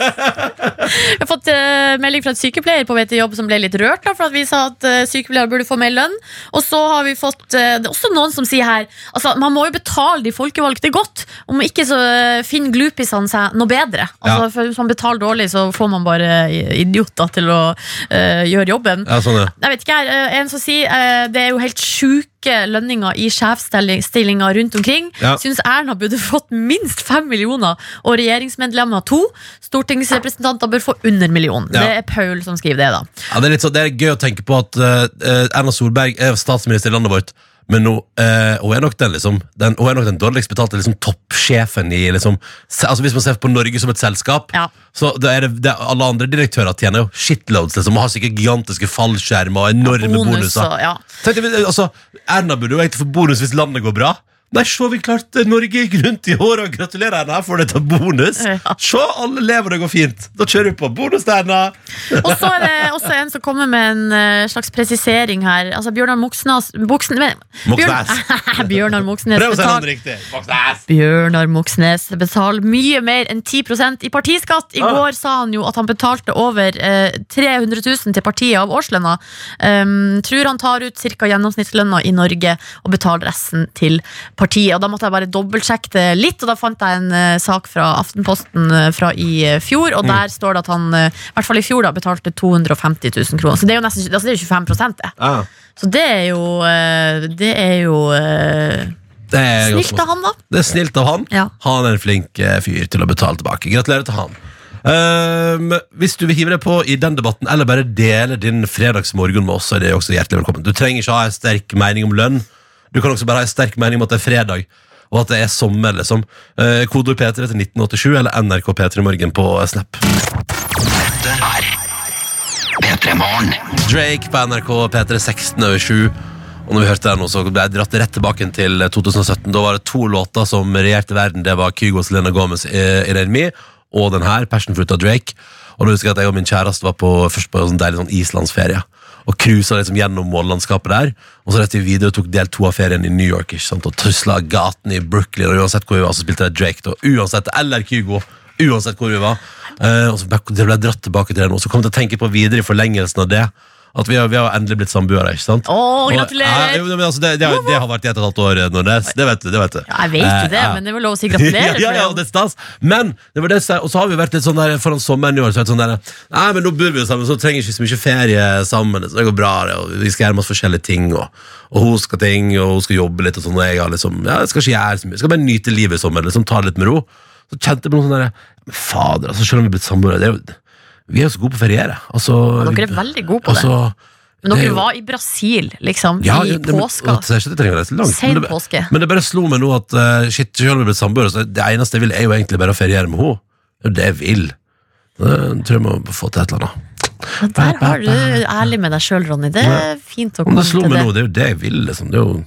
jeg har fått eh, melding fra en sykepleier på vei til jobb som ble litt rørt da, for at vi sa at uh, sykepleiere burde få mer lønn. Og så har vi fått eh, Det er også noen som sier her Altså, man må jo betale de folkevalgte godt. Om ikke så uh, finner glupisene seg noe bedre. Altså, Ja. for Hvis man betaler dårlig, så får man bare idioter til å uh, gjøre jobben. Ja, sånn, ja. Jeg vet ikke, her, eh, en som sier uh, Det er jo helt sjuke lønninger i sjefsstillinga rundt omkring. Ja. Syns Erna burde fått minst fem millioner, og regjeringsmedlemmer to. Stortingsrepresentanter bør få under million. Ja. Det er Paul som skriver det, da. Ja, det, er så, det er gøy å tenke på at eh, Erna Solberg er statsminister i landet vårt, men nå, eh, hun, er nok den, liksom, den, hun er nok den dårligst betalte liksom, toppsjefen i liksom, se, altså Hvis man ser på Norge som et selskap, Ja. så da er det, det, er alle andre direktører tjener jo shitloads. Liksom, og har sikkert gigantiske fallskjermer og enorme Bonus bonuser. og ja. Tenk deg, altså, Erna burde jo egentlig få bonus hvis landet går bra. Nei, se, vi klarte Norge gikk rundt i håret. og gratulerer Erna for dette bonus. Ja. Se, alle lever, det går fint. Da kjører vi på. Bonus til Erna! Og så er det også en som kommer med en eh, slags presisering her. Altså Bjørnar Moxnes Buksen, men, Moxnes. Bjørn- Bjørnar Moxnes Prøv å si navnet riktig. Moxnes. Bjørnar Moxnes betaler mye mer enn 10 i partiskatt. I Ah. går sa han jo at han betalte over eh, 300 000 til partiet av årslønna. Um, tror han tar ut ca. gjennomsnittslønna i Norge og betaler resten til partiet. Og da måtte jeg bare dobbeltsjekke det litt, og da fant jeg en eh, sak fra Aftenposten eh, fra i eh, fjor, og der står det at han eh, i hvert fall i fjor da betalte 250 000 kroner. Så det er jo nesten altså det er jo 25 det. Ah, Så det er jo eh, Det er jo eh, Det er snilt godt. av han, da. Det er snilt av han. Ja. Han er en flink eh, fyr til å betale tilbake. Gratulerer til han. Ehm, hvis du vil hive deg på i den debatten, eller bare dele din fredagsmorgen med oss, så er det også hjertelig velkommen. Du trenger ikke ha en sterk mening om lønn. Du kan også bare ha en sterk mening om at det er fredag, og at det er sommer, liksom. Uh, Kodord P3 til 1987, eller NRK P3 Morgen på Snap. P3 Morgen. Drake på NRK P3 16 over 7. Og når vi hørte den, nå, så ble jeg dratt rett tilbake til 2017. Da var det to låter som regjerte verden. Det var Kygo Selena Gomez i Irene Me og den her, Passion Fruit av Drake. Og da husker jeg at jeg og min kjæreste var på, først på en sånn deilig sånn islandsferie. Og cruisa liksom gjennom mållandskapet der. Og så rett i videre tok del to av ferien i New York. ikke sant? Og tusla gatene i Brooklyn. Og uansett hvor vi var, så spilte det Drake. da. Uansett, Eller Kygo. Uansett hvor vi var. Uh, og så ble jeg dratt tilbake til det nå. Så kom jeg til å tenke på videre i forlengelsen av det. At vi har, vi har endelig blitt samboere. ikke sant? Å, Og- gratulerer! Ja, men altså, det, det, har, det har vært i et og et halvt år, Nordnes. Det vet du. det vet du Ja, jeg vet jo Eh, det, ja. men det vel lov å si gratulerer. ja, ja, og det er stas. Men det var det, og så har vi vært litt sånn der foran sommeren i år. Så sånn der, Nei, men nå bor vi jo sammen, så trenger vi ikke så mye ferie sammen. Så det går bra, det, og vi skal gjøre masse forskjellige ting. Og, og hun skal ting, og hun skal jobbe litt. Og sånn, og jeg har liksom, ja, jeg skal ikke gjøre så mye. Jeg skal bare nyte livet i sommer. Liksom, ta det litt med ro. Så kjente jeg på noe sånn der Men fader, altså, selv om vi er blitt samboere er Vi er så gode på å feriere. Altså, Dere er veldig gode på det. altså, det Men dere jo- var i Brasil, liksom, ja, i det- påska. det er jeg Sen det- påske. Men det bare slo meg nå at uh, shit, selv om vi ble samboere, så det eneste jeg vil, er jo egentlig bare å feriere med henne. Det er det jeg vil. Det tror jeg må få til et eller annet. Men der har du ærlig med deg sjøl, Ronny. Det er fint å komme komme det slo til meg det. nå, det er jo det jeg vil, liksom. Det er jo,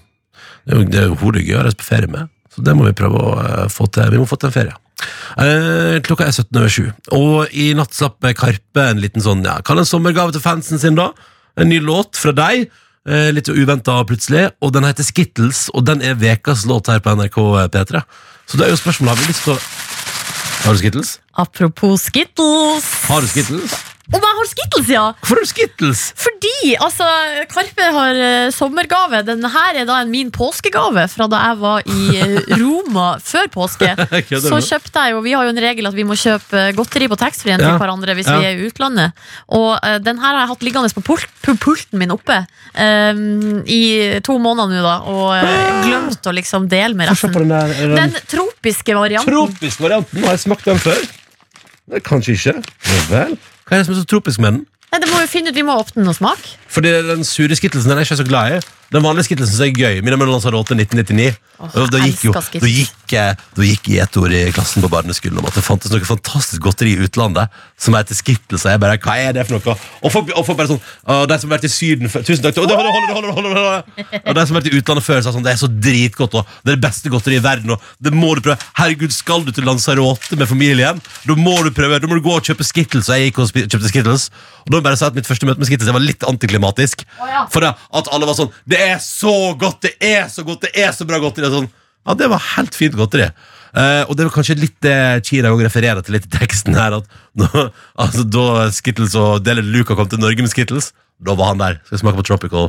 det er jo, det er jo hun det er å reise på ferie med. Så det må vi prøve å eh, få til. Vi må få til en ferie. Eh, klokka er 17.07, og i natt slapp Karpe en liten sånn, ja, kall en sommergave til fansen sin, da. En ny låt fra deg. eh, litt uventa plutselig, og den heter Skittles, og den er vekas låt her på NRK P3. Så det er jo spørsmålet, har vi lyst til å Har du Skittles? Apropos Skittles. Har du Skittles? Om jeg har Skittles, ja! Hvorfor har du Skittles? Fordi altså, Karpe har eh, sommergave. Denne her er da en min påskegave fra da jeg var i eh, Roma før påske. Kødder Så kjøpte jeg jo Vi har jo en regel at vi må kjøpe godteri på taxfree-en Ja. til hverandre hvis Ja. vi er i utlandet. Og eh, den her har jeg hatt liggende på pult, på pulten min oppe eh, i to måneder nå, da. Og eh, glemt å liksom dele med Få se på resten. den der. er den- Den tropiske varianten. Tropisk varianten, har jeg smakt den før? Det Kanskje ikke. Ja vel. Hva er det som er så tropisk med den? Nei, det må vi finne ut, vi må åpne den og smake. Fordi den sure skittelsen den er jeg ikke så glad i. Den vanlige skittelsen synes jeg er gøy. Mine mellom Lanzarote 1999. Åh, Og da gikk jo elsker. Da gikk, eh, da gikk gjetord i klassen på barneskolen om at det fantes noe fantastisk godteri i utlandet som heter Skittles. Og jeg bare, hva er det for noe? Og folk, og folk bare sånn «Å, De som har vært i Syden før Tusen takk. Og, det, holder, holder, holder, holder. og de som har vært i utlandet før, sa sånn Det er så dritgodt. Og det er det beste godteriet i verden. Og det må du prøve. Herregud, skal du til Lanzarote med familien, da må du prøve. Da må du gå og kjøpe Skittles. Og jeg gikk og spi- kjøpte Skittles. Og da må jeg bare si at mitt første møte med Skittles det var litt antiklimatisk. ja. For det, at alle var sånn Det er så godt, det er så godt, det er så bra godteri. Sånn, ja, det var helt fint godteri. Uh, og det var kanskje litt det Kira også refererer til litt i teksten her. At nå, altså, Da Skittles og Dele Luca kom til Norge med Skittles, da var han der. Skal smake på Tropical.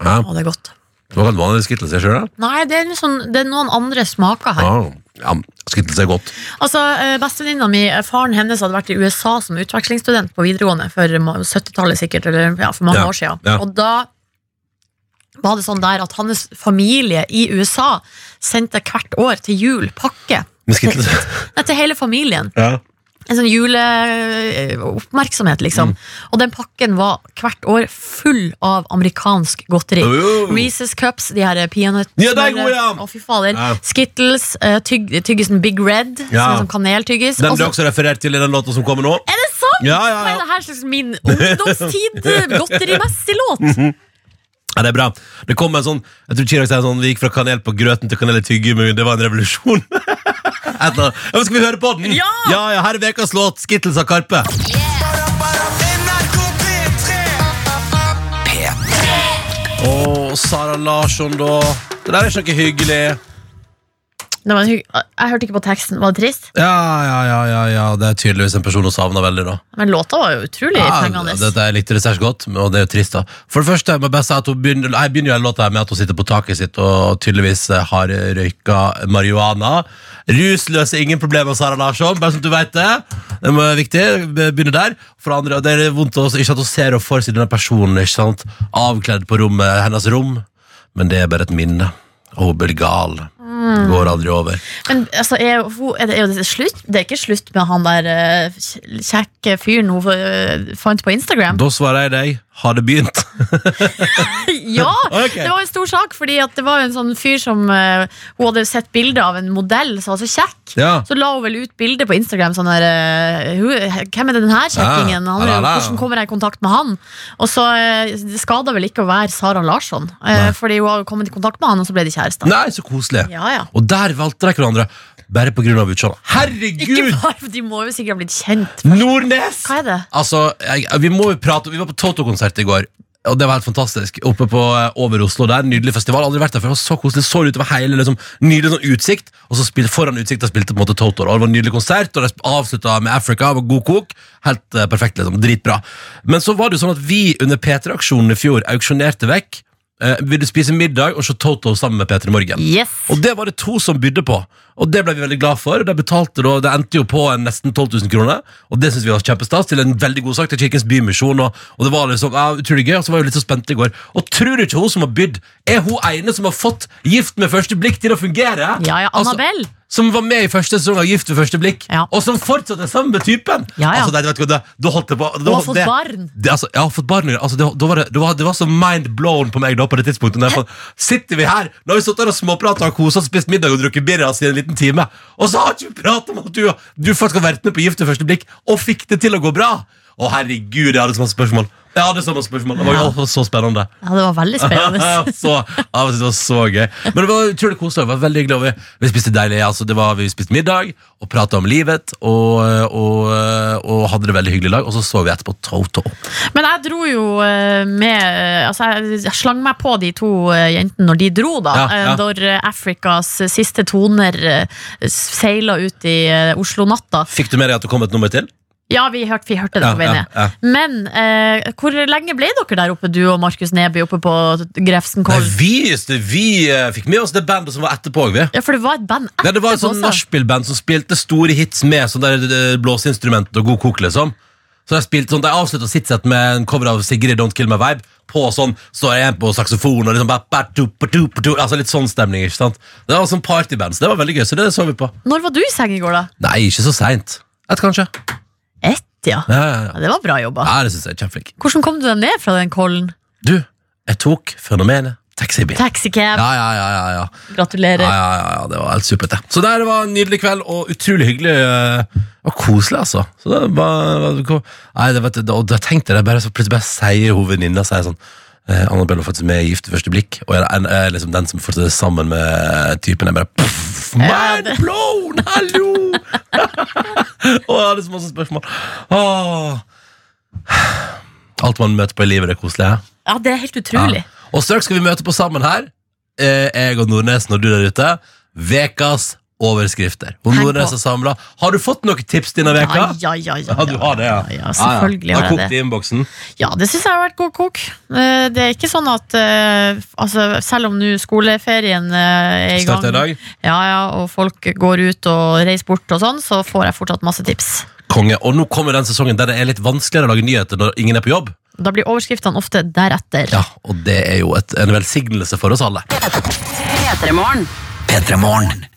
Ja, Å, det er godt. det var helt vanlig Skittles. Jeg skjønner det. Nei, det er, liksom, det er noen andre smaker her. Ja, ja, Skittles er godt. Altså, eh, Bestevenninna mi, eh, faren hennes hadde vært i USA som utvekslingsstudent på videregående for 70-tallet sikkert, eller ja, for mange Ja, år siden. ja. Og da var det sånn der at hans familie i USA sendte hvert år til jul pakke. til, Nei, til hele familien. Ja. En sånn juleoppmerksomhet, liksom. Mm. Og den pakken var hvert år full av amerikansk godteri. Oh. Reeses Cups, de her peanøtt Ja, ja. Å, fy fader. Ja. Skittles, tyg, tyggisen Big Red, som Ja. er sånn kaneltyggis. Den ble også referert til i den låta som kommer nå. er det sant?! Ja, ja, Hva er ja. det her slags min ungdomstid godterimessig låt? Ja, det er bra. Det kom en sånn Jeg tror Chirag sier sånn Vi gikk fra kanel på grøten til kanel i tyggegummi. Det var en revolusjon. Ja, men skal vi høre på den? Ja! ja, ja Her er ukas låt. Skittles av Karpe. Og Sara Larsson, da. Det der er ikke noe hyggelig. Jeg hørte ikke på teksten. Var det trist? Ja, ja, ja, ja, ja. Det er tydeligvis en person hun savna veldig, da. Men låta var jo utrolig Ja, fengende. jeg likte det særs godt, og det er jo trist, da. For det første, jeg bare si at begynner, jeg begynner jo låta med at hun sitter på taket sitt og tydeligvis eh, har røyka marihuana. Rusløse, ingen problemer, Sara Larsson, bare så du vet det. Det er viktig. Begynne der. For det andre, det er vondt også, ikke at hun ser og for seg denne personen, ikke sant? Avkledd på rommet, hennes rom, men det er bare et minne. Og hun blir gal. Går aldri over. Men altså, er, er, det, er det slutt? Det er ikke slutt med han der eh, kjekke fyren hun eh, fant på Instagram? Da svarer jeg deg, har det begynt? Ja! Okay. Det var en stor sak, fordi at det var en sånn fyr som uh, Hun hadde sett bilde av en modell som var så kjekk. Ja. Så la hun vel ut bilde på Instagram sånn der uh, Hvem er den her kjekkingen? Han Ja, la. hvordan kommer jeg i kontakt med han? Og så uh, Det skada vel ikke å være Sara Larsson, uh, Nei. fordi hun har kommet i kontakt med han, og så ble de kjærester. Nei, så koselig. Ja, ja. Og der valgte de hverandre, bare av utseendet. Ikke bare, bare, De må jo sikkert ha blitt kjent. Nordnes! Hva er det? Altså, jeg, vi må jo prate Vi var på Toto-konsert i går. Og det var helt fantastisk. Oppe på eh, Over Oslo. der, Nydelig festival. Aldri vært der før. Det var så koselig. Så utover hele liksom, Nydelig sånn utsikt. Og så spil, foran utsikta spilte på en måte Toto. Og det var en nydelig konsert, og det avslutta med Africa. Var god kok. Helt eh, perfekt. liksom, Dritbra. Men så var det jo sånn at vi under P3-aksjonen i fjor auksjonerte vekk. Eh, ville spise middag og se Toto sammen med Peter i Morgen. Yes! Og det var det to som bydde på. Og det ble vi veldig glad for. Det, betalte da, det endte jo på en nesten 12 000 kroner, og det synes vi var kjempestas. Til en veldig god sak til Kirkens Bymisjon. Og, og det var liksom, ja, utrolig gøy, og så var jeg litt så spent i går. Og tror du ikke hun som har bydd, er hun ene som har fått Gift med første blikk til å fungere? Ja, ja, Altså, Annabelle. Som var med i første sesong av Gift ved første blikk, Ja. og som fortsatt er sammen med typen! Ja, ja. Altså, vet du hva, det, da holdt det på da, Og har fått det- barn. det, altså, jeg har fått barn altså, det, da var det, det, var, det var så mind blown på meg da på det tidspunktet. Når jeg fant, sitter vi her Nå har vi sittet her og småpratet og koset, spist middag og drukket birras i en liten time, og så har ikke vi pratet om at du, du faktisk har vært med på Gift ved første blikk og fikk det til å gå bra! Å, herregud, jeg hadde så masse spørsmål. Jeg hadde så spørsmål. Det var jo så spennende. Ja, det var veldig spennende. så, ja, det var så gøy. Men det var utrolig koselig. Det var veldig hyggelig. Vi, vi spiste deilig. Altså, det var, vi spiste middag og prata om livet og, og, og hadde det veldig hyggelig i lag. Og så så vi etterpå Toto. Men jeg dro jo eh, med Altså, jeg- slang meg på de to eh, jentene når de dro, da. Ja, ja. Eh, Når eh, Afrikas siste toner eh, seila ut i eh, Oslo-natta. Fikk du med deg at det kom et nummer til? Ja, vi hørte, vi hørte det Ja, på vei ja, ned. ja. Men eh, hvor lenge ble dere der oppe, du og Markus Neby, oppe på Grefsenkollen? vi, vi eh, fikk med oss det bandet som var etterpå. Vi. Ja, for det var et band etterpå. Nei, det var et sånn nachspiel-band som spilte store hits med sånn der eh, blåseinstrument og god kok, liksom. Så jeg spilte sånn, de avslutta sitt sett med en cover av Sigrid Don't Kill My Vibe. På sånn, står jeg igjen på saksofon og liksom bare, altså Litt sånn stemning. ikke sant? Det var sånn partyband, så det var veldig gøy. Så det så vi på. Når var du i seng i går, da? Nei, ikke så seint. Et, kanskje. Ja. Ja, ja, ja. det var bra jobba. ja det synes jeg er kjempeflink. Hvordan kom du deg ned fra den kollen? Du, jeg tok fenomenet taxibil. Taxicab. Ja, ja, ja, ja, ja. Gratulerer. Ja, ja, ja, ja, det var helt supert det. Så der var en nydelig kveld, og utrolig hyggelig eh, og koselig, altså. Så det var, nei, det, vet du, og da tenkte jeg bare, så plutselig bare sier hun venninna sier sånn eh, Annabelle var faktisk med i Gift ved første blikk, og jeg er, er liksom den som fortsatt er sammen med typen. Jeg bare pff, Mind blown! Hallo! Og jeg hadde så masse spørsmål. Åh. Alt man møter på i livet, det er koselig. Ja? Ja, det er helt utrolig. Og straks skal vi møte på sammen her, eh, jeg og Nordnesen og du der ute. Vekas overskrifter. Nordnes er samlet. Har du fått noen tips denne veka? Ja, ja, ja, Ja, du har det, ja. ja, selvfølgelig Har har jeg kokt det. i innboksen. Ja, det syns jeg har vært god kok. Eh, Det er ikke sånn at eh, altså, Selv om nå skoleferien eh, er i gang, i dag. ja, ja, og folk går ut og reiser bort og sånn, så får jeg fortsatt masse tips. Konge. Og nå kommer den sesongen der det er litt vanskeligere å lage nyheter når ingen er på jobb. Da blir overskriftene ofte deretter. Ja, Og det er jo et, en velsignelse for oss alle. P3morgen. P3 Morgen.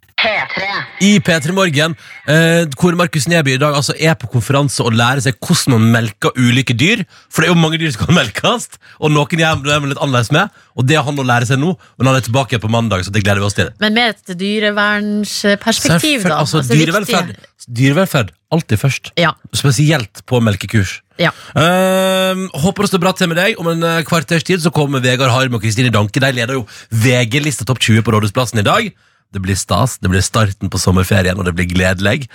I P3 Morgen, eh, hvor Markus Neby i dag altså er på konferanse og lærer seg hvordan man melker ulike dyr. For det er jo mange dyr som kan melkes, og noen er man litt annerledes med. Og det har han å lære seg nå, men han er tilbake på mandag, så det gleder vi oss til. Men med et dyrevernsperspektiv, da. Altså, Altså, dyrevelferd, dyrevelferd alltid først. Ja. Spesielt på melkekurs. ja. Uh, håper det står bra til med deg. Om en eh, kvarters tid så kommer Vegard Harm og Kristine Danke. De leder jo VG-lista Topp 20 på Rådhusplassen i dag. Det blir stas, det blir starten på sommerferien, og det blir gledelig.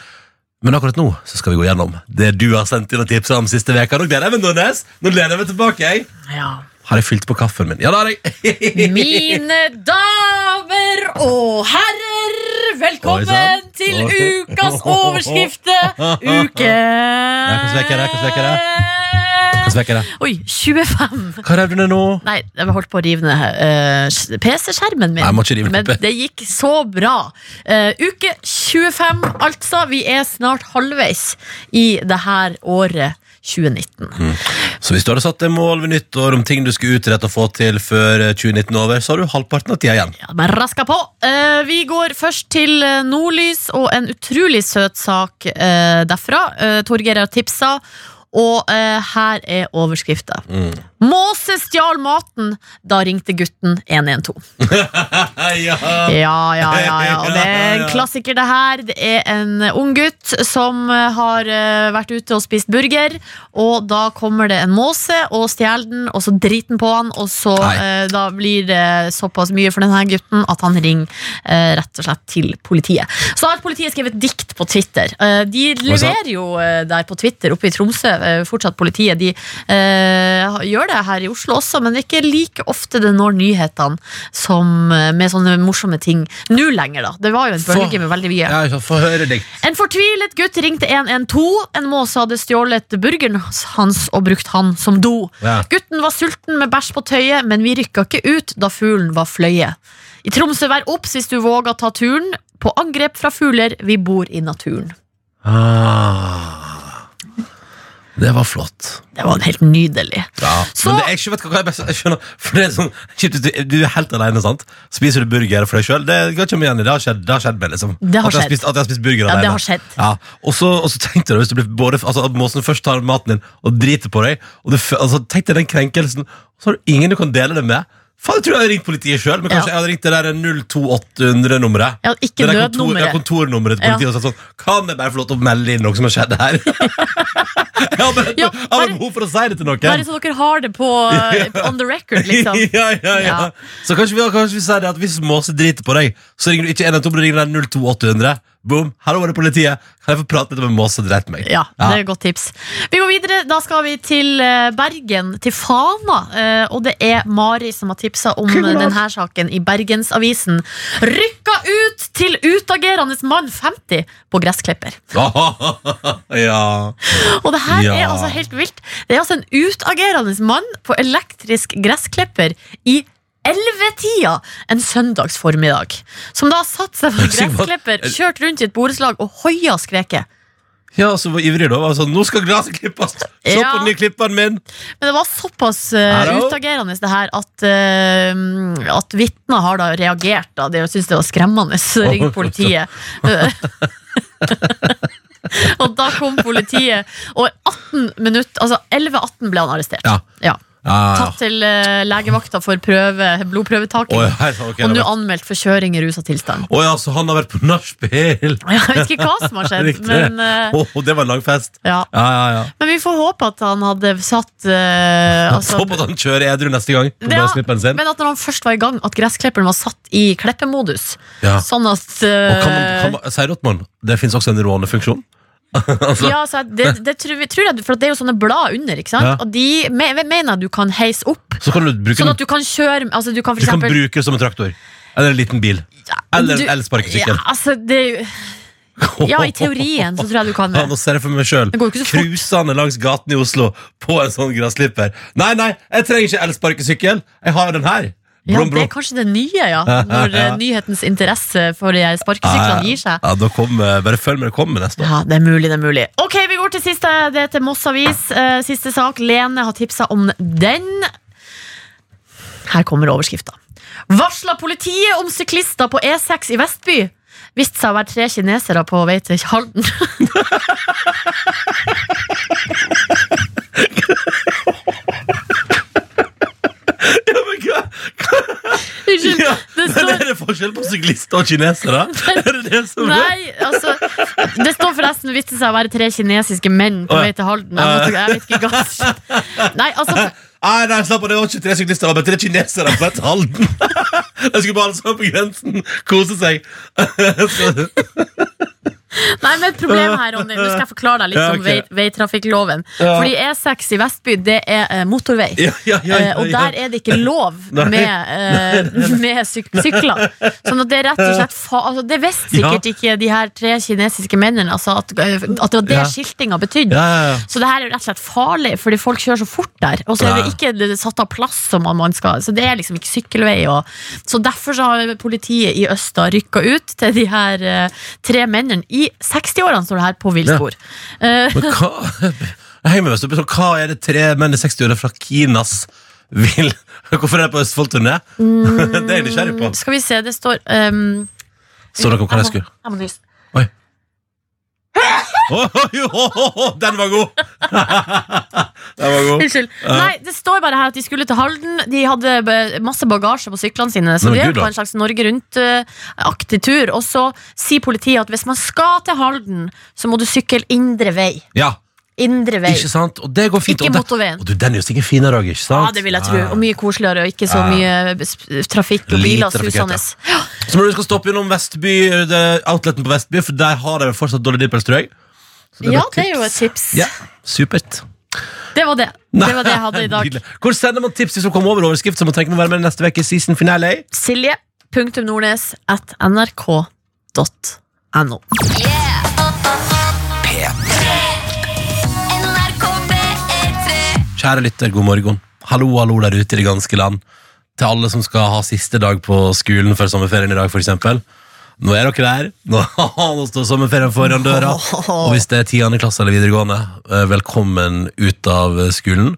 Men akkurat nå så skal vi gå gjennom det du har sendt inn og tipsa om siste veka. Nå gleder jeg meg, Nordnes. Nå gleder jeg meg tilbake. Jeg. ja. Har jeg fylt på kaffen min? Ja, det har jeg. Mine damer og herrer, velkommen Oi, til ukas overskrifte! Uke? Oi, 25. Hva rev du ned nå? Nei, jeg holdt på å rive ned uh, PC-skjermen min. Nei, jeg må ikke rive men det gikk så bra. Uh, uke 25, altså. Vi er snart halvveis i det her året 2019. Så hvis du hadde satt deg mål ved nyttår om ting du skulle utrette og få til før eh, 2019 er over, så har du halvparten av tida igjen. Ja, bare raska på. Eh, vi går først til eh, Nordlys og en utrolig søt sak eh, derfra. Uh, Torgeir har tipsa, og eh, her er overskrifta. Måse stjal maten, da ringte gutten 112. ja. Ja, ja, ja. Og det er en klassiker, det her. Det er en ung gutt som eh, har eh, vært ute og spist burger, og da kommer det en måse og stjeler den, og så driter den på han, og så eh, da blir det såpass mye for denne gutten at han ringer eh, rett og slett til politiet. Så har politiet skrevet et dikt på Twitter. Eh, de leverer jo eh, der på Twitter oppe i Tromsø, fortsatt politiet. De eh, gjør det her i Oslo også, men det er ikke like ofte det når nyhetene som, eh, med sånne morsomme ting nå lenger, da. Det var jo en bølge med veldig mye. Ja, Få høre deg. En fortvilet gutt ringte 112. En måse hadde stjålet burgeren hans og brukt han som do. Ja. Gutten var sulten med bæsj på tøyet, men vi rykka ikke ut da fuglen var fløyet. I Tromsø, vær obs hvis du våger ta turen. På angrep fra fugler, vi bor i naturen. Ah. Det var flott. Det var helt nydelig. Ja. Så- Men det jeg, vet hva jeg best, jeg skjønner, for det er sånn, kjipt du, du er helt alene, sant? Spiser du burger for deg selv? Det går ikke igjen. Det har skjedd, det har skjedd med, liksom. Det har at, jeg har spist, at jeg har spist burger Ja, alene. det har skjedd. Ja. Og, så, og så tenkte jeg, hvis du blir både, altså, at måsen først tar maten din og driter på deg, og du, altså, tenk deg den krenkelsen, og så har du ingen du kan dele det med. Faen, jeg tror jeg hadde ringt politiet selv, men kanskje jeg hadde ringt det der 02800-nummeret. Ja, ikke Det der kontor, ja, kontornummeret til politiet og sagt sånn Kan jeg bare få lov til å melde inn noe som har skjedd her? jeg har Ja, bare- behov for å si det til noen. Bare så dere har det på eh, on the record, liksom. ja, ja, ja. Så kanskje vi, kanskje vi sier det at hvis måse driter på deg, så ringer du ikke 112, men ringer den 02800. Boom. Her var det politiet? Kan jeg få prate litt med måse dreit meg? Ja, det er et godt tips. Vi går videre. Da skal vi til eh, Bergen, til Fana. Eh, Og det er Mari som har tipsa om denne saken i Bergensavisen. Rykka ut til utagerende mann 50 på gressklipper. ja. Og det her Ja. er altså helt vilt. Det er altså en utagerende mann på elektrisk gressklipper i ellevetida en søndags formiddag. Som da satte satt seg på en er gressklipper, kjørt rundt i et borettslag og hoia og skreket. Ja, så var ivrig da. Var sånn, Nå skal gresset klippes! Se Ja. på den nye klipperen min! Men det var såpass uh, utagerende det her at, uh, at vitner har da reagert. Da. De syntes det var skremmende Så ringte politiet. og da kom politiet, og 18 minutter, altså 11-18 ble han arrestert. Ja. Ja. Tatt til uh, legevakta for prøve, blodprøvetaking. Ja, her, ok, og det nå var- anmeldt for kjøring i rusa tilstand. Å ja, så han har vært på nachspiel! Jeg vet ikke hva som har skjedd, Riktig. men, uh, Å, det var en lang fest. ja. Ja, ja, ja. men vi får håpe at han hadde satt uh, altså, Håper at han kjører edru neste gang. På Ja, sin. Men at når han først var i gang, at gressklipperen var satt i kleppemodus. Ja. Sånn at Og kan man, eh, kan man, sier at det finnes også en rånefunksjon? altså, ja, så det, det tror, vi- tror jeg, For det er jo sånne blad under, ikke sant? Ja. Og de me, mener jeg du kan heise opp. Så kan du bruke Sånn at du kan kjøre altså du kan for Du kan bruke det som en traktor. Eller en liten bil. Eller en elsparkesykkel. Ja, altså, det, ja, i teorien så tror jeg du kan Ja, nå ser jeg for meg sjøl. Det. Cruisende langs gaten i Oslo på en sånn gressklipper. Nei, nei, jeg trenger ikke elsparkesykkel. Jeg har den her. Ja, det er kanskje det nye, ja. Når ja. nyhetens interesse for sparkesyklene gir seg. Ja, da kom, eh, bare følg med, det kommer neste år. Ja, det er mulig, det er mulig. Ok, vi går til siste. Det er til Moss Avis. Eh, siste sak. Lene har tipsa om den. Her kommer overskrifta. Varsla politiet om syklister på E6 i Vestby. Viste seg å være tre kinesere på vei til Halden. Ja, men hva? Unnskyld. Ja, Det men står er det forskjell på syklister og kinesere? Er det det som Nei, altså Det står forresten viste seg å være tre kinesiske menn på vei til Halden. Jeg, måtte, jeg vet ikke hva. Nei, altså Nei, nei, slapp av, det var ikke tre syklister, men tre kinesere på et Halden. De skulle bare alle sammen på grensen, kose seg. Nei, men problemet her, Ronny, nå skal jeg forklare deg litt Ja, om ok. vei, veitrafikkloven. Ja. Fordi E6 i Vestby, det er eh, motorvei. Ja, Eh, og der er det ikke lov med, eh, med syk sykler. Sånn at det er rett og slett fa altså, Det visste sikkert ikke de her tre kinesiske mennene, altså at, at det var det skiltinga betydde. Så det her er rett og slett farlig, fordi folk kjører så fort der. Og så er det ikke satt av plass som man- skal Så det er liksom ikke sykkelvei. Og, så derfor så har politiet i øst da rykka ut til de her eh, tre mennene. I 60-årene står det her på villspor. Ja. Men hva Jeg henger med meg, så Hva er det tre menn i 60-åra fra Kinas vil Hvorfor er det på Østfoldturné? det er jeg nysgjerrig på. skal vi se, det står um, Så dere hva jeg skulle jeg må. Oi. Den var god! den var god. Unnskyld. Nei, det står bare her at de skulle til Halden. De hadde masse bagasje på syklene sine, så de er på en slags Norge Rundt-aktig tur. Og så sier politiet at hvis man skal til Halden, så må du sykle indre vei. Ja, Indre vei. ikke sant? Og det går fint. Ikke og det- motorveien. Og du, den er jo sikkert finere òg, ikke sant? Ja, det vil jeg tro. Og mye koseligere, og ikke så mye trafikk og Lite biler susende. Ja. Så når du skal stoppe innom Vestby, det, outleten på Vestby, for der har de vel fortsatt dårlig dippels, tror jeg. Så ja, det er jo et tips. Ja, supert. Det var det. Det var det jeg hadde i dag. Nydelig. Hvor sender man tips hvis man kommer over overskrift som man tenker må være med neste uke i season finale? Silje.nordnes at nrk.no. Kjære lytter, god morgen. Hallo, hallo der ute i det ganske land. Til alle som skal ha siste dag på skolen før sommerferien i dag, eksempel. Nå er dere der. Nå, nå står sommerferien foran døra. Og hvis det er tiende klasse eller videregående, eh, velkommen ut av skolen.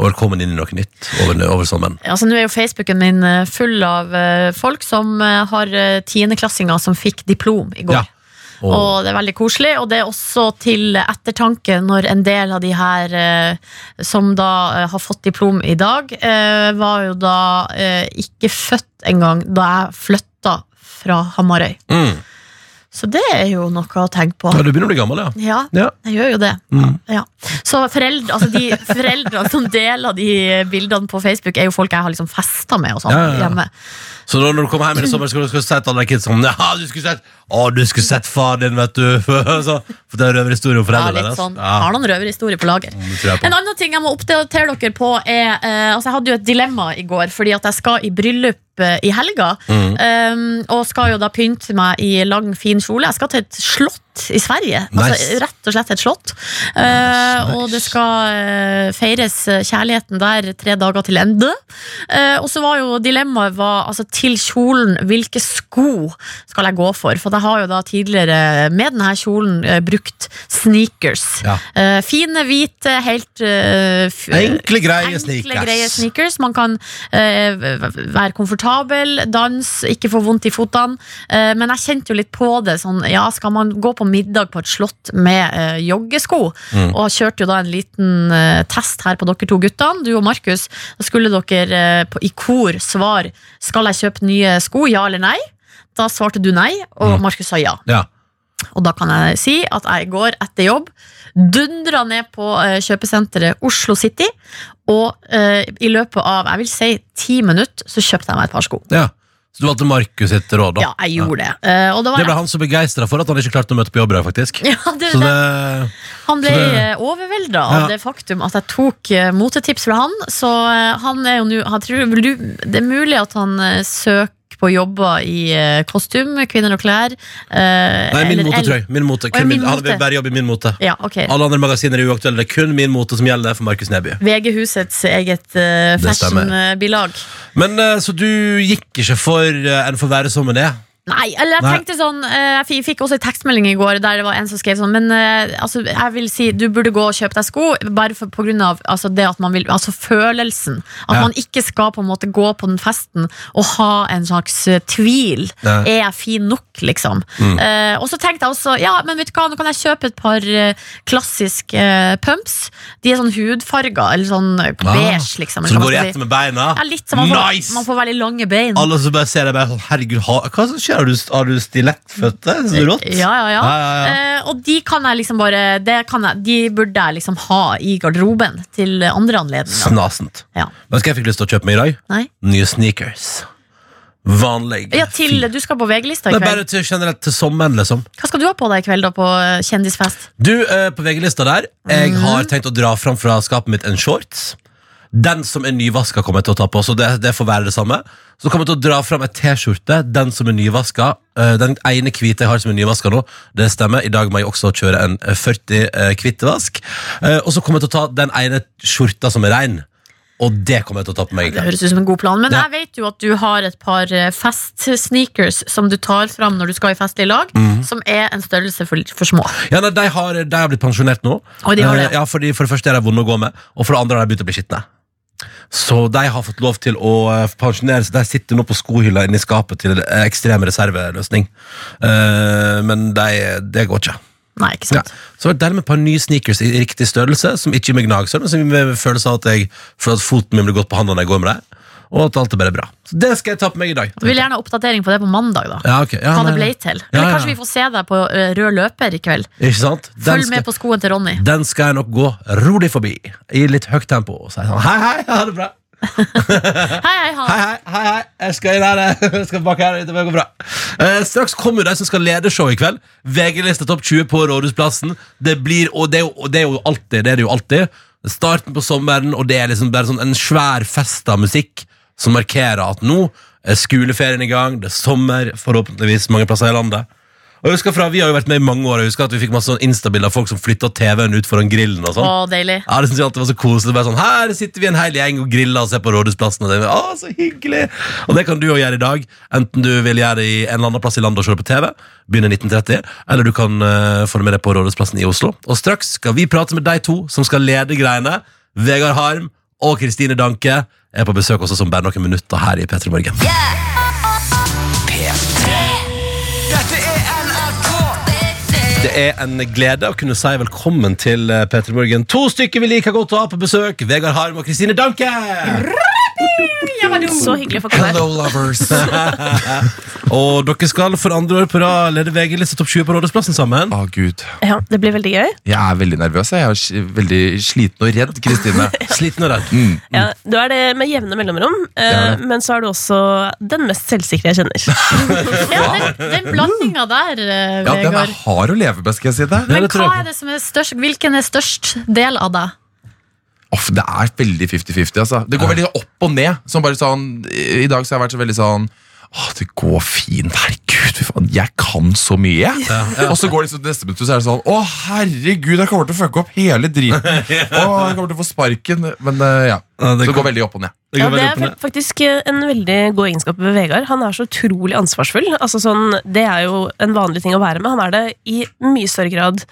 Og velkommen inn i noe nytt over, over sommeren. Altså, nå er jo Facebooken min eh, full av eh, folk som har tiendeklassinger som fikk diplom i går. Ja. Og, Og det er veldig koselig, og det er også til ettertanke når en del av de her eh, som da eh, har fått diplom i dag, eh, var jo da eh, ikke født engang da jeg flytta fra Hamarøy. mm. Så det er jo noe å tenke på. ja, du begynner å bli gammel, ja. Ja, Ja. jeg gjør jo det. Mm. Ja. Så foreldre, altså de foreldre som deler de bildene på Facebook, er jo folk jeg har liksom festa med og sånn Ja, ja, ja. hjemme. Så da, når du kommer hjem i sommer, skal du, skal du si alle de kids sånn Ja, du skulle sett Å, du skulle sett far din, vet du. så, for det er røverhistorie om Ja, foreldrene litt deres. sånn. Ja, Har noen røverhistorier på lager. det tror jeg på. En annen ting jeg må oppdatere dere på er eh, Altså Jeg hadde jo et dilemma i går, fordi at jeg skal i bryllup eh, i helga. Mm. Um, og skal jo da pynte meg i lang, fin kjole. Jeg skal til et slott i Sverige. Nice. Altså Rett og slett et slott. Eh, Nice, Og det skal uh, feires kjærligheten der tre dager til ende. Uh, og så var jo dilemmaet var, altså, til kjolen hvilke sko skal jeg gå for? For jeg har jo da tidligere med denne kjolen brukt sneakers. Ja. Fine, hvite, helt Enkle, greie enkle, sneakers. greie sneakers. Man kan være komfortabel, danse, ikke få vondt i fotene. Men jeg kjente jo litt på det. Sånn, ja, skal man gå på middag på et slott med eh, joggesko? Mm. Og kjørte jo da en liten eh, test her på dere to guttene, du og Markus. Da skulle dere eh, på, i kor svare skal jeg kjøpe nye sko, ja eller nei. Da svarte du nei, og Mm. Markus sa ja. Ja. Og da kan jeg si at jeg i går etter jobb dundra ned på eh, kjøpesenteret Oslo City, og eh, i løpet av jeg vil si ti minutter så kjøpte jeg meg et par sko. ja. Så du valgte Markus sitt råd, da? Ja, jeg gjorde det. Eh, og da var Det ble han så begeistra for at han ikke klarte å møte på jobb i dag, faktisk. ja, det, Så det, det han ble så det- overvelda av Ja. det faktum at jeg tok eh, motetips fra han. Så eh, han er jo nå han tror- vil Det er mulig at han eh, søker på jobber i eh, kostyme, kvinner og klær. eh, Nei, min eller- mote, tror jeg. Min mote. Å, Kun min min, han mote. bare jobbe i min mote. Ja, ok. Alle andre magasiner er uaktuelle. Det er kun min mote som gjelder for Markus Neby. VG-husets eget uh, Det stemmer. fashion-bilag. Men eh, Så du gikk ikke for eh, en får være som den er? Nei, eller jeg tenkte sånn eh, Jeg fikk også en tekstmelding i går der det var en som skrev sånn Men eh, altså, jeg vil si du burde gå og kjøpe deg sko, bare for, på grunn av altså, det at man vil Altså følelsen. At Ja. man ikke skal på en måte gå på den festen og ha en slags eh, tvil. Ja. Er jeg fin nok, liksom? Mm. Eh, og så tenkte jeg også Ja, men vet du hva, nå kan jeg kjøpe et par klassiske pumps. De er sånn hudfarga, eller sånn eh, beige, liksom. Så du går i ett med beina? Ja, litt, så man, nice! får, man får veldig lange bein. Alle som bare ser deg bare sånn Herregud, hva som skjer? Har du, har du stilettføtter? Så rått. Ja, ja, ja. Eh, og de kan jeg liksom bare det kan jeg, De burde jeg liksom ha i garderoben til andre anledninger. Snasent. Ja. Vet du hva jeg fikk lyst til å kjøpe meg i dag? Nei? Nye sneakers. vanlig. Ja, til Du skal på VG-lista i kveld? bare til, generelt til sommeren, liksom. Hva skal du ha på deg i kveld da på eh, kjendisfest? Du, eh, på VG-lista der, jeg har tenkt å dra fram fra skapet mitt en shorts. Den som er nyvaska, kommer jeg til å ta på, så det, det får være det samme. Så kommer jeg til å dra fram ei T-skjorte, den som er nyvaska. Eh, Den ene hvite jeg har som er nyvaska nå, det stemmer. I dag må jeg også kjøre en eh, 40 eh. Eh, Og så kommer jeg til å ta den ene skjorta som er rein. Og det kommer jeg til å ta på meg Ja, Det høres ut som en god plan. Men Ja. jeg vet jo at du har et par festsneakers som du tar fram når du skal i festlig lag, mm. som er en størrelse for, for små. Ja, nei, de, har, de har blitt pensjonert nå. Og de har det. Ja, fordi For det første er de vonde å gå med, og for det andre har de begynt å bli skitne. Så de har fått lov til å eh, pensjonere seg. De sitter nå på skohylla inne i skapet til ekstrem reserveløsning. Eh, men de, det går ikke. Nei, ikke Ja. sant? Så det er med et par nye sneakers i riktig størrelse, som ikke gir meg gnagsår, men som gir meg følelsen av at jeg føler at foten min blir godt behandla når jeg går med dem. Og at alt er bare bra. Så det skal jeg ta på meg i dag. Du vil gjerne ha oppdatering på det på mandag, da. Ja, ok. ja, Hva nei, det ble nei. til. Eller ja. kanskje vi får se deg på eh, rød løper i kveld. Ikke sant? Den Følg skal- med på skoen til Ronny. Den skal jeg nok gå rolig forbi, i litt høyt tempo. Og si sånn hei, hei, ha det bra. Hei, hei, ha Hei, hei, hei, hei. Jeg skal inn her. Jeg skal bak her. Det går bra. Eh, straks kommer jo de som skal lede showet i kveld. VG-lista Topp 20 på Rådhusplassen. Det blir, og det er jo, og det er jo alltid det er det jo alltid. Starten på sommeren, og det er liksom bare sånn en svær fest av musikk som markerer at nå er skoleferien i gang, det er sommer, forhåpentligvis mange plasser i landet. Og jeg husker fra, Vi har jo vært med i mange år, og jeg husker at vi fikk masse sånn Insta-bilder av folk som flytta TV-en ut foran grillen. og sånn. Å, deilig. Ja, det synes jeg alltid var så koselig. Bare sånn, her sitter vi en hel gjeng og griller og ser på Rådhusplassen. Og det, er, å, så hyggelig Og det kan du jo gjøre i dag. Enten du vil gjøre det i en eller annen plass i landet og se det på TV, begynne 1930, eller du kan uh, få det med deg på Rådhusplassen i Oslo. Og straks skal vi prate med de to som skal lede greiene. Vegard Harm og Kristine Danke er på besøk også som bare noen minutter her i P3 Morgen. Det er en glede å kunne si velkommen til eh, P3 Morgen. To stykker vi liker godt å ha på besøk. Vegard Harm og Kristine Danke. Så hyggelig å få komme her. lovers Og dere skal for andre år på rad lede VG-liste topp 20 på Rådhusplassen sammen. Å, Gud. Ja, det blir veldig gøy. Jeg er veldig nervøs. Jeg er veldig sliten og redd, Kristine. Sliten og redd. Mm. Ja, du er det med jevne mellomrom, er eh, men så er du også den mest selvsikre jeg kjenner. Ja, den, den blandinga der, eh, Ja, den er Vegard. hard å leve med, skal jeg si det. Men hva er det som er størst, hvilken er størst del av deg? Off, det er veldig 50-50. Altså. Det går veldig opp og ned. Som bare sånn, I dag så har jeg vært så veldig sånn Åh, det går fint. Herregud, faen, jeg kan så mye. Og så går det liksom neste minutt, så er det sånn Å, herregud, jeg kommer til å fucke opp hele driten. Å, jeg kommer til å få sparken. Men eh, ja. Ja, det Så det går- veldig opp og ned. Det Ja, det er faktisk eh, en veldig god egenskap ved Vegard. Han er så utrolig ansvarsfull. Altså sånn, det er jo en vanlig ting å være med. Han er det i mye større grad